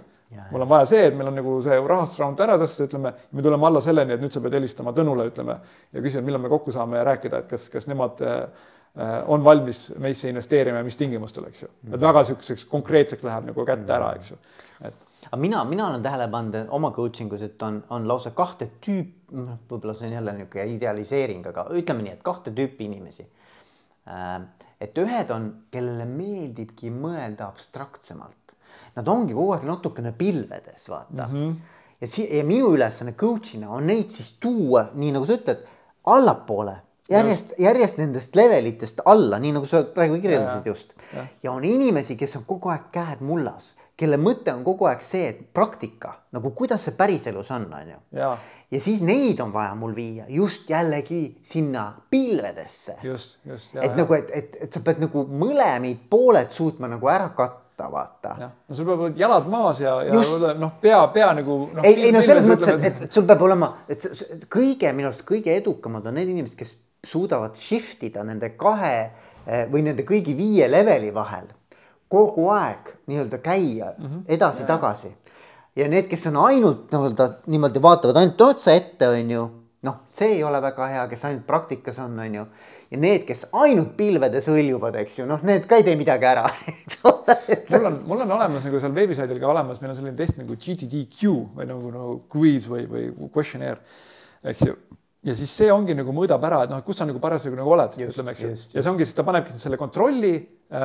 mul on vaja see, et meil on nagu see rahastusraamatu ära tõsta, ütleme, me tuleme alla selleni, et nüüd sa pead helistama Tõnule, ütleme, ja küsima, millal me kokku saame ja rääkida, et kas, kas nemad äh, on valmis meisse investeerima ja mis tingimustel, eks ju. et väga niisuguseks konkreetseks läheb nagu kätte ära, eks ju, et aga mina, mina olen tähele pannud oma coaching us, et on, on lausa kahte tüüpi, noh, võib-olla see on jälle niisugune idealiseering, aga ütleme nii, et kahte tüüpi inimesi. Äh, et ühed on, kellele meeldibki mõelda abstraktsemalt. Nad ongi kogu aeg natukene pilvedes, vaata mm. -hmm. ja si-, ja minu ülesanne coach'ina on neid siis tuua, nii nagu sa ütled, allapoole järjest, järjest nendest levelitest alla, nii nagu sa praegu kirjeldasid just. ja on inimesi, kes on kogu aeg käed mullas kelle mõte on kogu aeg see, et praktika nagu kuidas see päriselus on, on ju. ja siis neid on vaja mul viia just jällegi sinna pilvedesse. just, just. et ja. nagu, et, et, et sa pead nagu mõlemid pooled suutma nagu ära katta vaata. no sul peavad jalad maas ja, ja noh, pea, pea nagu no,. ei, ei no selles mõttes, et, et, sul peab olema, et kõige minu arust kõige edukamad on need inimesed, kes suudavad shift ida nende kahe eh, või nende kõigi viie leveli vahel kogu aeg nii-öelda käia mm -hmm. edasi-tagasi. ja need, kes on ainult nii-öelda niimoodi vaatavad ainult otsa ette, on ju, noh, see ei ole väga hea, kes ainult praktikas on, on ju. ja need, kes ainult pilvedes hõljuvad, eks ju, noh, need ka ei tee midagi ära mul on, mul on olemas nagu seal veebisaidil ka olemas, meil on selline test nagu GTDQ või nagu, nagu quiz või, või questionnaire, eks ju ja siis see ongi nagu mõõdab ära, et noh, kus sa nagu parasjagu nagu oled, ütleme, eks ju. ja see ongi, siis ta panebki selle kontrolli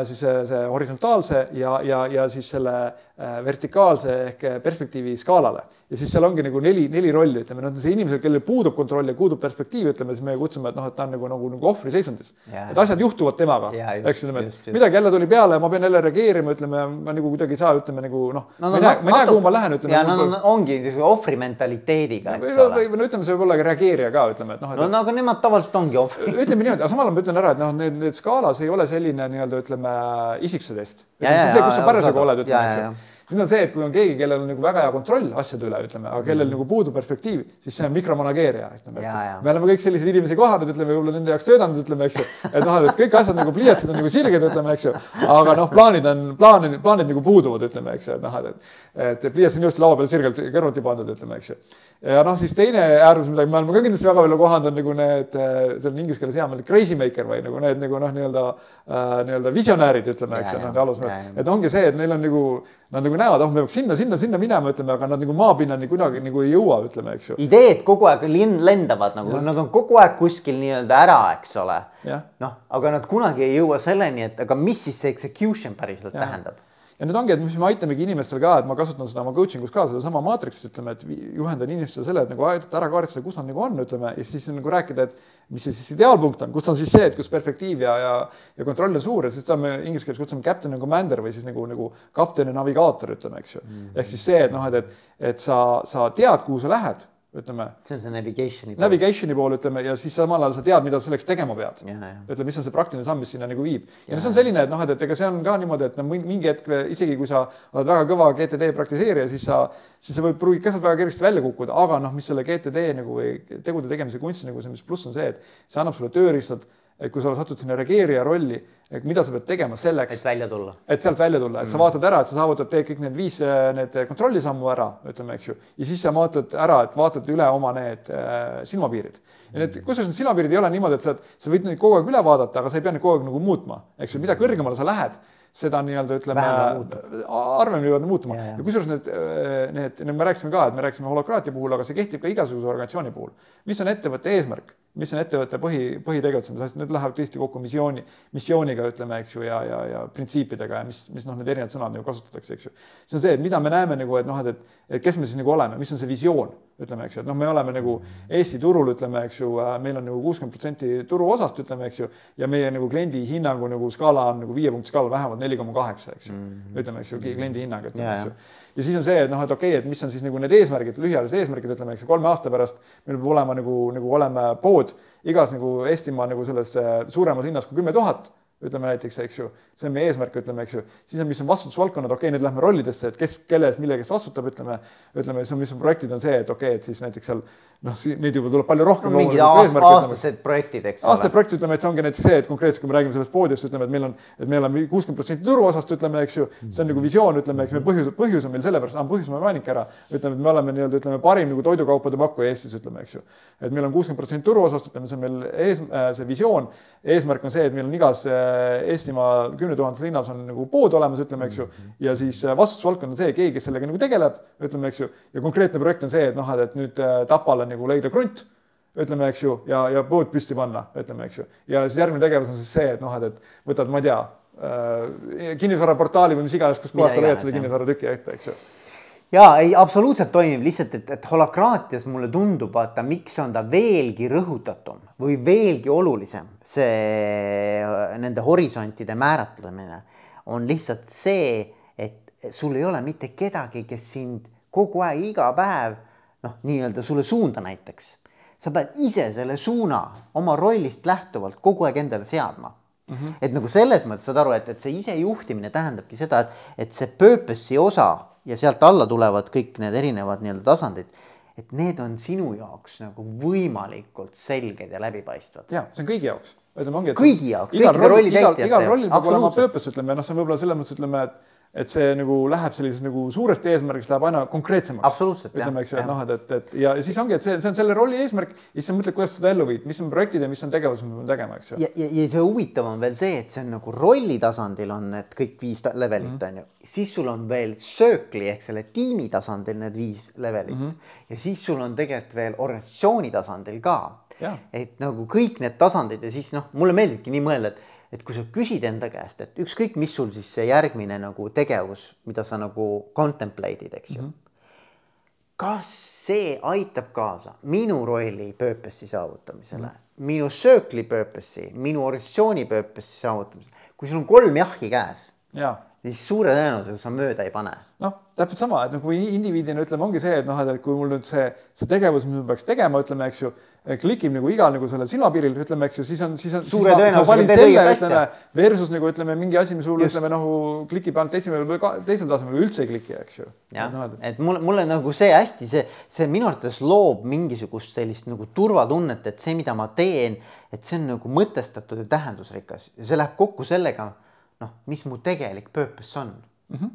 siis see, see horisontaalse ja, ja, ja siis selle äh, vertikaalse ehk perspektiivi skaalale. ja siis seal ongi nagu neli, neli rolli, ütleme, noh, see inimesel, kellel puudub kontroll ja puudub perspektiiv, ütleme, siis me kutsume, et noh, et ta on nagu, nagu, nagu ohvriseisundis. et asjad juhtuvad temaga, eks ütleme, et midagi jälle tuli peale, ma pean jälle reageerima, ütleme, ma nagu kuidagi ei saa, ütleme nagu noh no, no, ma ei näe, ma ei näe, kuhu ma lähen, ütleme. ja no, no ongi ohvri mentaliteediga, eks ole. või no ütleme, see võib olla ka reageerija ka, ütleme, et noh. no, no aga nemad tavaliselt ongi ohvrid. ütleme niimoodi, aga samal ajal ma ütlen ära, et noh, need, need skaalas ei ole selline nii-öelda ütleme isik isiksuse test. see, kus sa parasjagu oled, ütleme, eks ju siis on see, et kui on keegi, kellel on nagu väga hea kontroll asjade üle, ütleme, aga kellel mm. nagu puudub perspektiiv, siis see on mikromanageerija, ütleme. me oleme kõik sellised inimesi kohanud, ütleme, võib-olla nende jaoks töötanud, ütleme, eks ju. et noh, et kõik asjad nagu pliiatsid on nagu sirged, ütleme, eks ju. aga noh, plaanid on, plaanid, plaanid nagu puuduvad, ütleme, eks ju, et noh, et, et pliiats on ilusti laua peal sirgelt kõrvuti pandud, ütleme, eks ju. ja noh, siis teine äärmus, mida me oleme ka kindlasti väga palju kohanud, on nagu need, see on inglise keeles hea mõte, crazy maker või nagu need nagu noh, nii-öelda äh, nii-öelda visionäärid, ütleme, eks ju, nende alusmehed. et ongi see, et neil on nagu, nad nagu näevad, oh, me peaks sinna sinna, sinna minema, ütleme, aga nad nagu maapinnani kuidagi nagu ei jõua, ütleme, eks ju. ideed kogu aeg lendavad nagu, nad on kogu aeg kuskil nii-öelda ära, eks ole. noh, aga nad kunagi ei jõua selleni, et aga mis siis see execution päriselt ja. tähendab ja nüüd ongi, et mis me aitamegi inimestel ka, et ma kasutan seda oma coaching us ka sedasama maatriksit, ütleme, et juhendan inimestele selle, et nagu aidata ära kaardistada, kus nad nagu on, ütleme, ja siis nagu rääkida, et mis see siis ideaalpunkt on, kus on siis see, et kus perspektiiv ja, ja, ja kontroll on suur ja siis seda me inglise keeles kutsume captain and commander või siis nagu, nagu kapten ja navigaator, ütleme, eks ju mm. -hmm. ehk siis see, et noh, et, et, et sa, sa tead, kuhu sa lähed ütleme. see on see navigation'i pool. Navigation'i pool ütleme ja siis samal ajal sa tead, mida selleks tegema pead. ütleme, mis on see praktiline samm, mis sinna nagu viib. ja, see on selline, et noh, et, et ega see on ka niimoodi, et no mingi hetk isegi kui sa oled väga kõva GTD praktiseerija, siis sa, siis sa võid, pruugid ka sealt väga kergesti välja kukkuda, aga noh, mis selle GTD nagu või tegude tegemise kunstis nagu see, mis pluss on see, et see annab sulle tööriistad et kui sa satud sinna reageerija rolli, et mida sa pead tegema selleks. et välja tulla. et sealt välja tulla, et mm. sa vaatad ära, et sa saavutad, teed kõik need viis, need kontrollisammu ära, ütleme, eks ju. ja siis sa vaatad ära, et vaatad üle oma need äh, silmapiirid. ja need, kusjuures need silmapiirid ei ole niimoodi, et sa, sa võid neid kogu aeg üle vaadata, aga sa ei pea neid kogu aeg nagu muutma, eks ju, mida kõrgemale sa lähed seda nii-öelda ütleme, harvemini peavad muutuma ja, ja. ja kusjuures need, need, need me rääkisime ka, et me rääkisime holokraatia puhul, aga see kehtib ka igasuguse organisatsiooni puhul. mis on ettevõtte eesmärk, mis on ettevõtte põhi, põhitegutsemise asjad, need lähevad tihti kokku missiooni, missiooniga, ütleme, eks ju, ja, ja, ja printsiipidega ja mis, mis noh, need erinevad sõnad nagu kasutatakse, eks ju. see on see, et mida me näeme nagu, et noh, et, et kes me siis nagu oleme, mis on see visioon, ütleme, eks ju, et noh, me oleme nagu Eesti turul, ütleme, eks ju, meil on nagu kuuskümmend protsenti turuosast, ütleme, eks ju, ja meie nagu kliendi hinnangu nagu skaala on nagu viie punkti skaala vähemalt neli koma kaheksa, eks ju mm. -hmm. ütleme, eks ju, kliendi hinnang, ütleme, eks ju. ja siis on see, et noh, et okei okay,, et mis on siis nagu need eesmärgid, lühiajalised eesmärgid, ütleme, eks ju, kolme aasta pärast meil peab olema nagu, nagu olema pood igas nagu Eestimaa nagu selles äh, suuremas linnas kui kümme tuhat ütleme näiteks, eks ju, see on meie eesmärk, ütleme, eks ju, siis on, mis on vastutusvaldkonnad, okei okay,, nüüd lähme rollidesse, et kes, kelle eest millegi eest vastutab, ütleme, ütleme, see on, mis on projektid, on see, et okei okay,, et siis näiteks seal noh, neid juba tuleb palju rohkem no,. mingid aastased projektid, eks ole. aastased projektid, ütleme, et see ongi näiteks see, et konkreetselt, kui me räägime sellest poodist, ütleme, et meil on, et meil on kuuskümmend protsenti turuosast, ütleme, eks ju, see on nagu visioon, ütleme, eks me põhjus, põhjus on meil sellepärast, põhjus ma mainingi ära, ütleme, et me oleme nii-öelda, ütleme, parim nagu toidukaupade pakkuja Eestis, ütleme, eks ju. et meil on kuuskümmend protsenti turuosast, ütleme, see on meil ees, äh, see visioon, eesmärk on see, et meil on igas äh, Eestimaa kümne tuhandes linnas on nagu pood olemas, ütleme, eks ju, ja siis äh, vastutusvaldkond on see, keegi, kes sellega nagu tegeleb, ütleme, eks ju, ja konkreetne projekt on see, et noh, et nüüd Tapale nagu leida krunt ütleme, eks ju, ja, ja pood püsti panna, ütleme, eks ju. ja siis järgmine tegevus on siis see, et noh, et, et võtad, ma ei tea äh,, kinnisvaraportaali või mis iganes, kus kohas sa leiad seda kinnisvaratüki ette, eks ju ja ei, absoluutselt toimib, lihtsalt et, et holakraatias mulle tundub, vaata, miks on ta veelgi rõhutatum või veelgi olulisem, see nende horisontide määratlemine on lihtsalt see, et sul ei ole mitte kedagi, kes sind kogu aeg, iga päev noh, nii-öelda sulle suunda näiteks sa pead ise selle suuna oma rollist lähtuvalt kogu aeg endale seadma mm. -hmm. et nagu selles mõttes saad aru, et, et see isejuhtimine tähendabki seda, et, et see purpose'i osa ja sealt alla tulevad kõik need erinevad nii-öelda tasandid. et need on sinu jaoks nagu võimalikult selged ja läbipaistvad. ja see on kõigi jaoks, ütleme ongi. kõigi jaoks, kõikide rolli täitjate jaoks. igal rollil peab olema purpose, ütleme noh, see on võib-olla selles mõttes ütleme, et et see nagu läheb sellisest nagu suurest eesmärgist läheb aina konkreetsemaks. ütleme, eks ju, et noh, et, et, et ja siis ongi, et see, see on selle rolli eesmärk ja siis sa mõtled, kuidas seda ellu viid, mis on projektid ja mis on tegevused, mis me peame tegema, eks ju. ja, ja, ja see huvitav on veel see, et see on nagu rolli tasandil on need kõik viis levelit mm -hmm. on ju, siis sul on veel söökli ehk selle tiimi tasandil need viis levelit mm -hmm. ja siis sul on tegelikult veel organisatsiooni tasandil ka. et nagu kõik need tasandid ja siis noh, mulle meeldibki nii mõelda, et et kui sa küsid enda käest, et ükskõik, mis sul siis see järgmine nagu tegevus, mida sa nagu contemplate'id, eks ju mm. -hmm. kas see aitab kaasa minu rolli purpose'i saavutamisele mm, -hmm. minu circle'i purpose'i, minu organisatsiooni purpose'i saavutamisele, kui sul on kolm jahhi käes ja siis suure tõenäosusega sa mööda ei pane. noh, täpselt sama, et nagu indiviidina ütleme, ongi see, et noh, et kui mul nüüd see, see tegevus, mis ma peaks tegema, ütleme, eks ju, klikib nagu igal nagu sellel silmapiiril, ütleme, eks ju, siis on, siis on. suure tõenäosusega. Versus nagu ütleme, mingi asi, mis sul ütleme nagu klikib ainult esimesel või teisel tasemel või üldse ei kliki, eks ju. jah et, et mulle, mulle nagu see hästi, see, see minu arvates loob mingisugust sellist nagu turvatunnet, et see, mida ma teen, et see on nagu mõtestatud ja tähendusrikas ja see läheb kokku sellega, noh, mis mu tegelik purpose on mm. -hmm.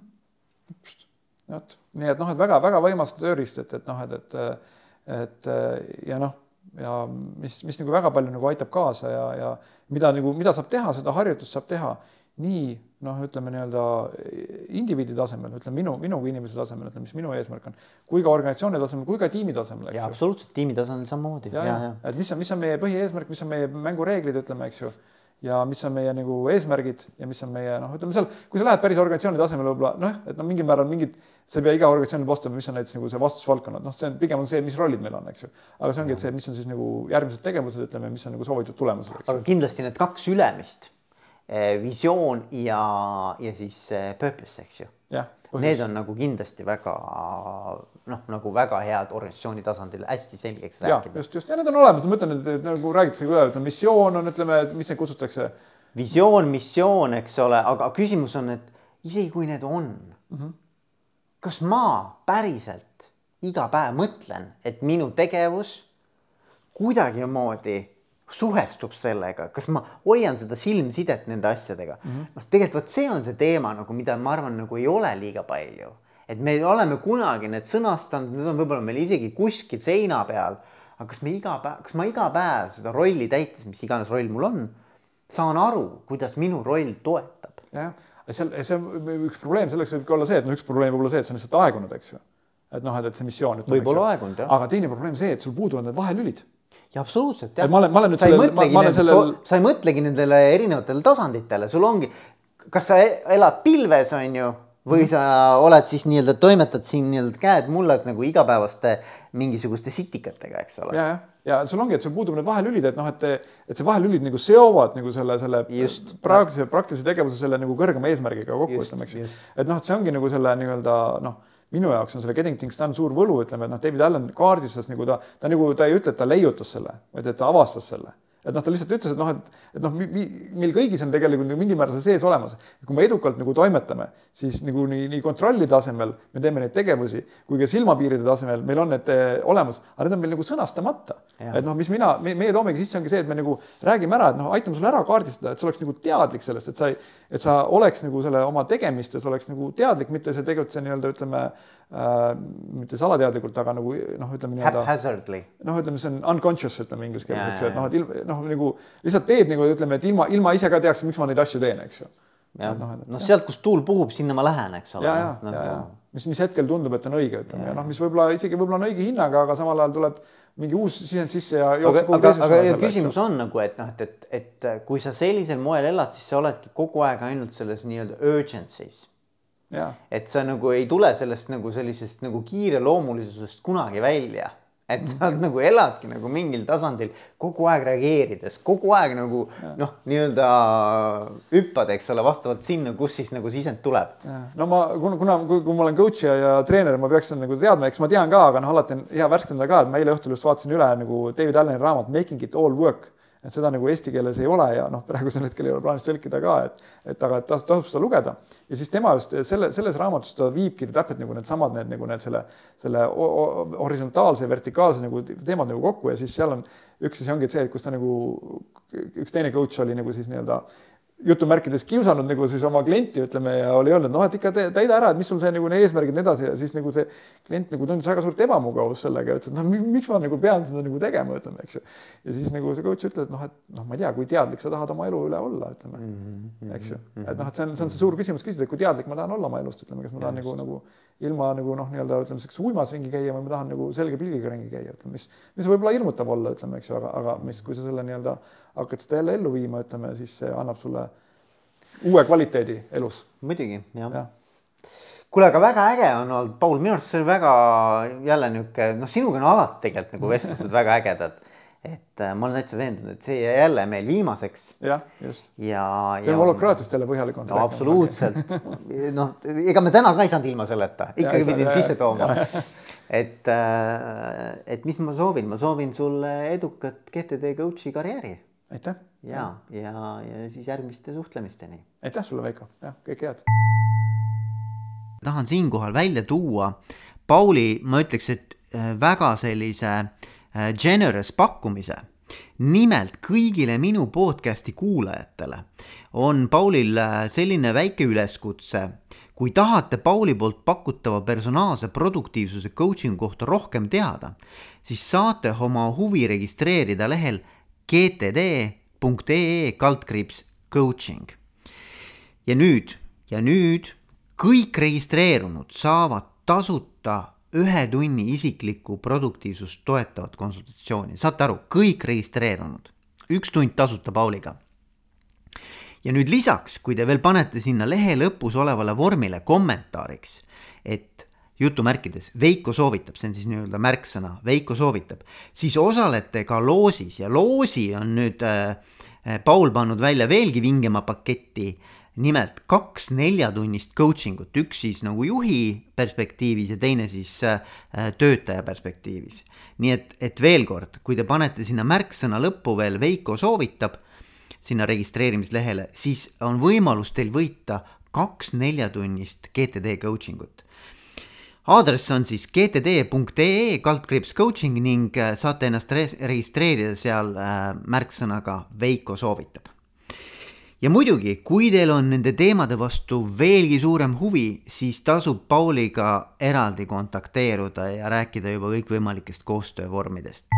vot, nii et noh, et väga-väga võimas tööriist, et, et noh, et, et, et ja noh ja mis, mis nagu väga palju nagu aitab kaasa ja, ja mida nagu, mida saab teha, seda harjutust saab teha nii noh, ütleme nii-öelda indiviidi tasemel, ütleme minu, minu kui inimese tasemel, ütleme, mis minu eesmärk on, kui ka organisatsiooni tasemel, kui ka tiimi tasemel. ja absoluutselt tiimi tasemel samamoodi. et mis on, mis on meie põhieesmärk, mis on meie mängureeglid, ütleme, eks ju ja mis on meie nagu eesmärgid ja mis on meie noh, ütleme seal, kui sa lähed päris organisatsiooni tasemele võib-olla noh, et no mingil määral mingid, sa ei pea iga organisatsiooni vastama, mis on näiteks nagu see vastutusvaldkonnad, noh, see on pigem on see, mis rollid meil on, eks ju. aga see ongi, et see, mis on siis nagu järgmised tegevused, ütleme, mis on nagu soovitud tulemused. aga kindlasti need kaks ülemist, eh, visioon ja, ja siis eh, purpose, eks ju. Need on nagu kindlasti väga noh, nagu väga head organisatsiooni tasandil hästi selgeks rääkida. just, just ja need on olemas, ma mõtlen, et nagu räägitakse ka, et missioon on, ütleme, mis neid kutsutakse. visioon, missioon, eks ole, aga küsimus on, et isegi kui need on mm, -hmm. kas ma päriselt iga päev mõtlen, et minu tegevus kuidagimoodi suhestub sellega, kas ma hoian seda silmsidet nende asjadega mm -hmm.. noh, tegelikult vot see on see teema nagu, mida ma arvan, nagu ei ole liiga palju et me oleme kunagi need sõnastanud, need on võib-olla meil isegi kuskil seina peal. aga kas me iga päev, kas ma iga päev seda rolli täites, mis iganes roll mul on, saan aru, kuidas minu roll toetab? jah, seal, see on üks probleem, selleks võib ka olla see, et noh, üks probleem võib olla see, et see on lihtsalt aegunud, eks ju. et noh, et, et see missioon. võib-olla aegunud jah. aga teine probleem see, et sul puuduvad need vahelülid ja absoluutselt jah. ma olen, ma olen nüüd sellel, sellel... sa ei mõtlegi nendele erinevatele tasanditele, sul ongi, kas sa elad pilves, on ju või sa oled siis nii-öelda, toimetad siin nii-öelda käed mullas nagu igapäevaste mingisuguste sitikatega, eks ole. ja, jah, ja sul ongi, et sul puudub need vahelülid, et noh, et, et see vahelülid nagu seovad nagu selle, selle Just. praktilise, praktilise tegevuse selle nagu kõrgema eesmärgiga kokku, ütleme, eks. et noh, et see ongi nagu selle nii-öelda noh, minu jaoks on selle Getting Things Done suur võlu, ütleme, et noh, David Allan kaardistas nagu ta, ta nagu, ta ei ütle, et ta leiutas selle, vaid et ta avastas selle et noh, ta lihtsalt ütles, et noh, et, et noh, meil kõigis on tegelikult nagu mingil määral see sees olemas. kui me edukalt nagu toimetame, siis nagu nii, nii kontrolli tasemel me teeme neid tegevusi kui ka silmapiiride tasemel meil on need eh, olemas, aga need on meil nagu sõnastamata. et noh, mis mina me,, meie toomegi sisse, ongi see, et me nagu räägime ära, et noh, aitame sul ära kaardistada, et sa oleks nagu teadlik sellest, et sa et sa oleks nagu selle oma tegemistes oleks nagu teadlik, mitte see tegutse nii-öelda ütleme äh, mitte salateadlikult, aga nagu noh, ütleme nii-öelda. Noh, ütleme, see on unconscious, ütleme inglise keeles, eks ju, et noh, et ilm, noh, nagu lihtsalt teed nagu ütleme, et ilma, ilma ise ka teaks, miks ma neid asju teen, eks ju. noh, noh, sealt, kus tuul puhub, sinna ma lähen, eks ole. ja, ja no,, ja, ja mis, mis hetkel tundub, et on õige, ütleme ja noh, mis võib-olla isegi võib-olla on õige hinnaga, aga samal ajal tuleb mingi uus sisend sisse ja jookseb kogu aga, aga, aga küsimus on nagu, et noh, et, et, et kui sa sellisel moel elad, siis sa oledki kogu aeg ainult selles nii-öelda urgency's. Et sa nagu ei tule sellest nagu sellisest nagu kiireloomulisusest kunagi välja. Et sa nagu eladki nagu mingil tasandil kogu aeg reageerides, kogu aeg nagu noh, nii-öelda hüppad, eks ole, vastavalt sinna, kus siis nagu sisend tuleb. no ma, kuna, kuna, kui, kui ma olen coach ja, ja treener, ma peaksin nagu teadma, eks ma tean ka, aga noh, alati on hea värskendada ka, et ma eile õhtul just vaatasin üle nagu David Alleni raamat Making it all work et seda nagu eesti keeles ei ole ja noh, praegusel hetkel ei ole plaanis tõlkida ka, et, et aga et tas, tasub seda lugeda. ja siis tema just selle, selles raamatus ta viibki täpselt nagu needsamad need nagu need selle, selle horisontaalse vertikaalse nagu teemad nagu kokku ja siis seal on üks asi ongi see, et kus ta nagu, üks teine coach oli nagu siis nii-öelda jutumärkides kiusanud nagu siis oma klienti, ütleme, ja oli öelnud, noh, et ikka täida ära, et mis sul see nagu eesmärgid ja nii edasi ja siis nagu see klient nagu tundis väga suurt ebamugavust sellega, ütles, et noh, miks ma nagu pean seda nagu tegema, ütleme, eks ju. ja siis nagu see coach ütles, et noh, et noh, ma ei tea, kui teadlik sa tahad oma elu üle olla, ütleme mm, -hmm. eks ju, et noh, et see on, see on see suur küsimus küsida, et kui teadlik ma tahan olla oma elust, ütleme, kas ma tahan nagu, nagu ilma nagu noh, nii-öelda ütleme, selleks uimas ringi käia või ma tahan nagu selge pilgiga ringi käia, ütleme, mis, mis võib-olla hirmutav olla, ütleme, eks ju, aga, aga mis, kui sa selle nii-öelda hakkad seda jälle ellu viima, ütleme, siis see annab sulle uue kvaliteedi elus. muidugi, jah ja. kuule, aga väga äge on olnud, Paul, minu arust see oli väga jälle niisugune, noh, sinuga on alati tegelikult nagu vestlused väga ägedad et äh, ma olen täitsa veendunud, et see jäi jälle meil viimaseks. jah, just. ja, ja. teeme holokraatiast jälle põhjalikumalt no,. absoluutselt, noh, ega me täna ka ei saanud ilma selleta, ikkagi pidime sisse tooma. et, äh, et mis ma soovin, ma soovin sulle edukat GTD coach'i karjääri. Aitäh. ja, ja, ja siis järgmiste suhtlemisteni. aitäh sulle, Veiko, jah, kõike head. tahan siinkohal välja tuua Pauli, ma ütleks, et äh, väga sellise äh, generous pakkumise. nimelt kõigile minu podcast'i kuulajatele on Paulil äh, selline väike üleskutse. kui tahate Pauli poolt pakutava personaalse produktiivsuse coaching'u kohta rohkem teada, siis saate oma huvi registreerida lehel gtd.ee kaldkriips coaching. ja nüüd, ja nüüd kõik registreerunud saavad tasuta ühe tunni isiklikku produktiivsust toetavat konsultatsiooni, saate aru, kõik registreerunud, üks tund tasuta Pauliga. ja nüüd lisaks, kui te veel panete sinna lehe lõpus olevale vormile kommentaariks, jutumärkides. Veiko soovitab, see on siis nii-öelda märksõna, Veiko soovitab, siis osalete ka loosis ja loosi on nüüd äh, Paul pannud välja veelgi vingema paketti. Nimelt kaks neljatunnist coaching ut, üks siis nagu juhi perspektiivis ja teine siis äh, töötaja perspektiivis. nii et, et veel kord, kui te panete sinna märksõna lõppu veel Veiko soovitab sinna registreerimislehele, siis on võimalus teil võita kaks neljatunnist GTD coaching ut aadress on siis gtd.ee kaldkriips coaching ning äh, saate ennast registreerida seal äh, märksõnaga Veiko soovitab. Ja muidugi, kui teil on nende teemade vastu veelgi suurem huvi, siis tasub Pauliga eraldi kontakteeruda ja rääkida juba kõikvõimalikest koostöövormidest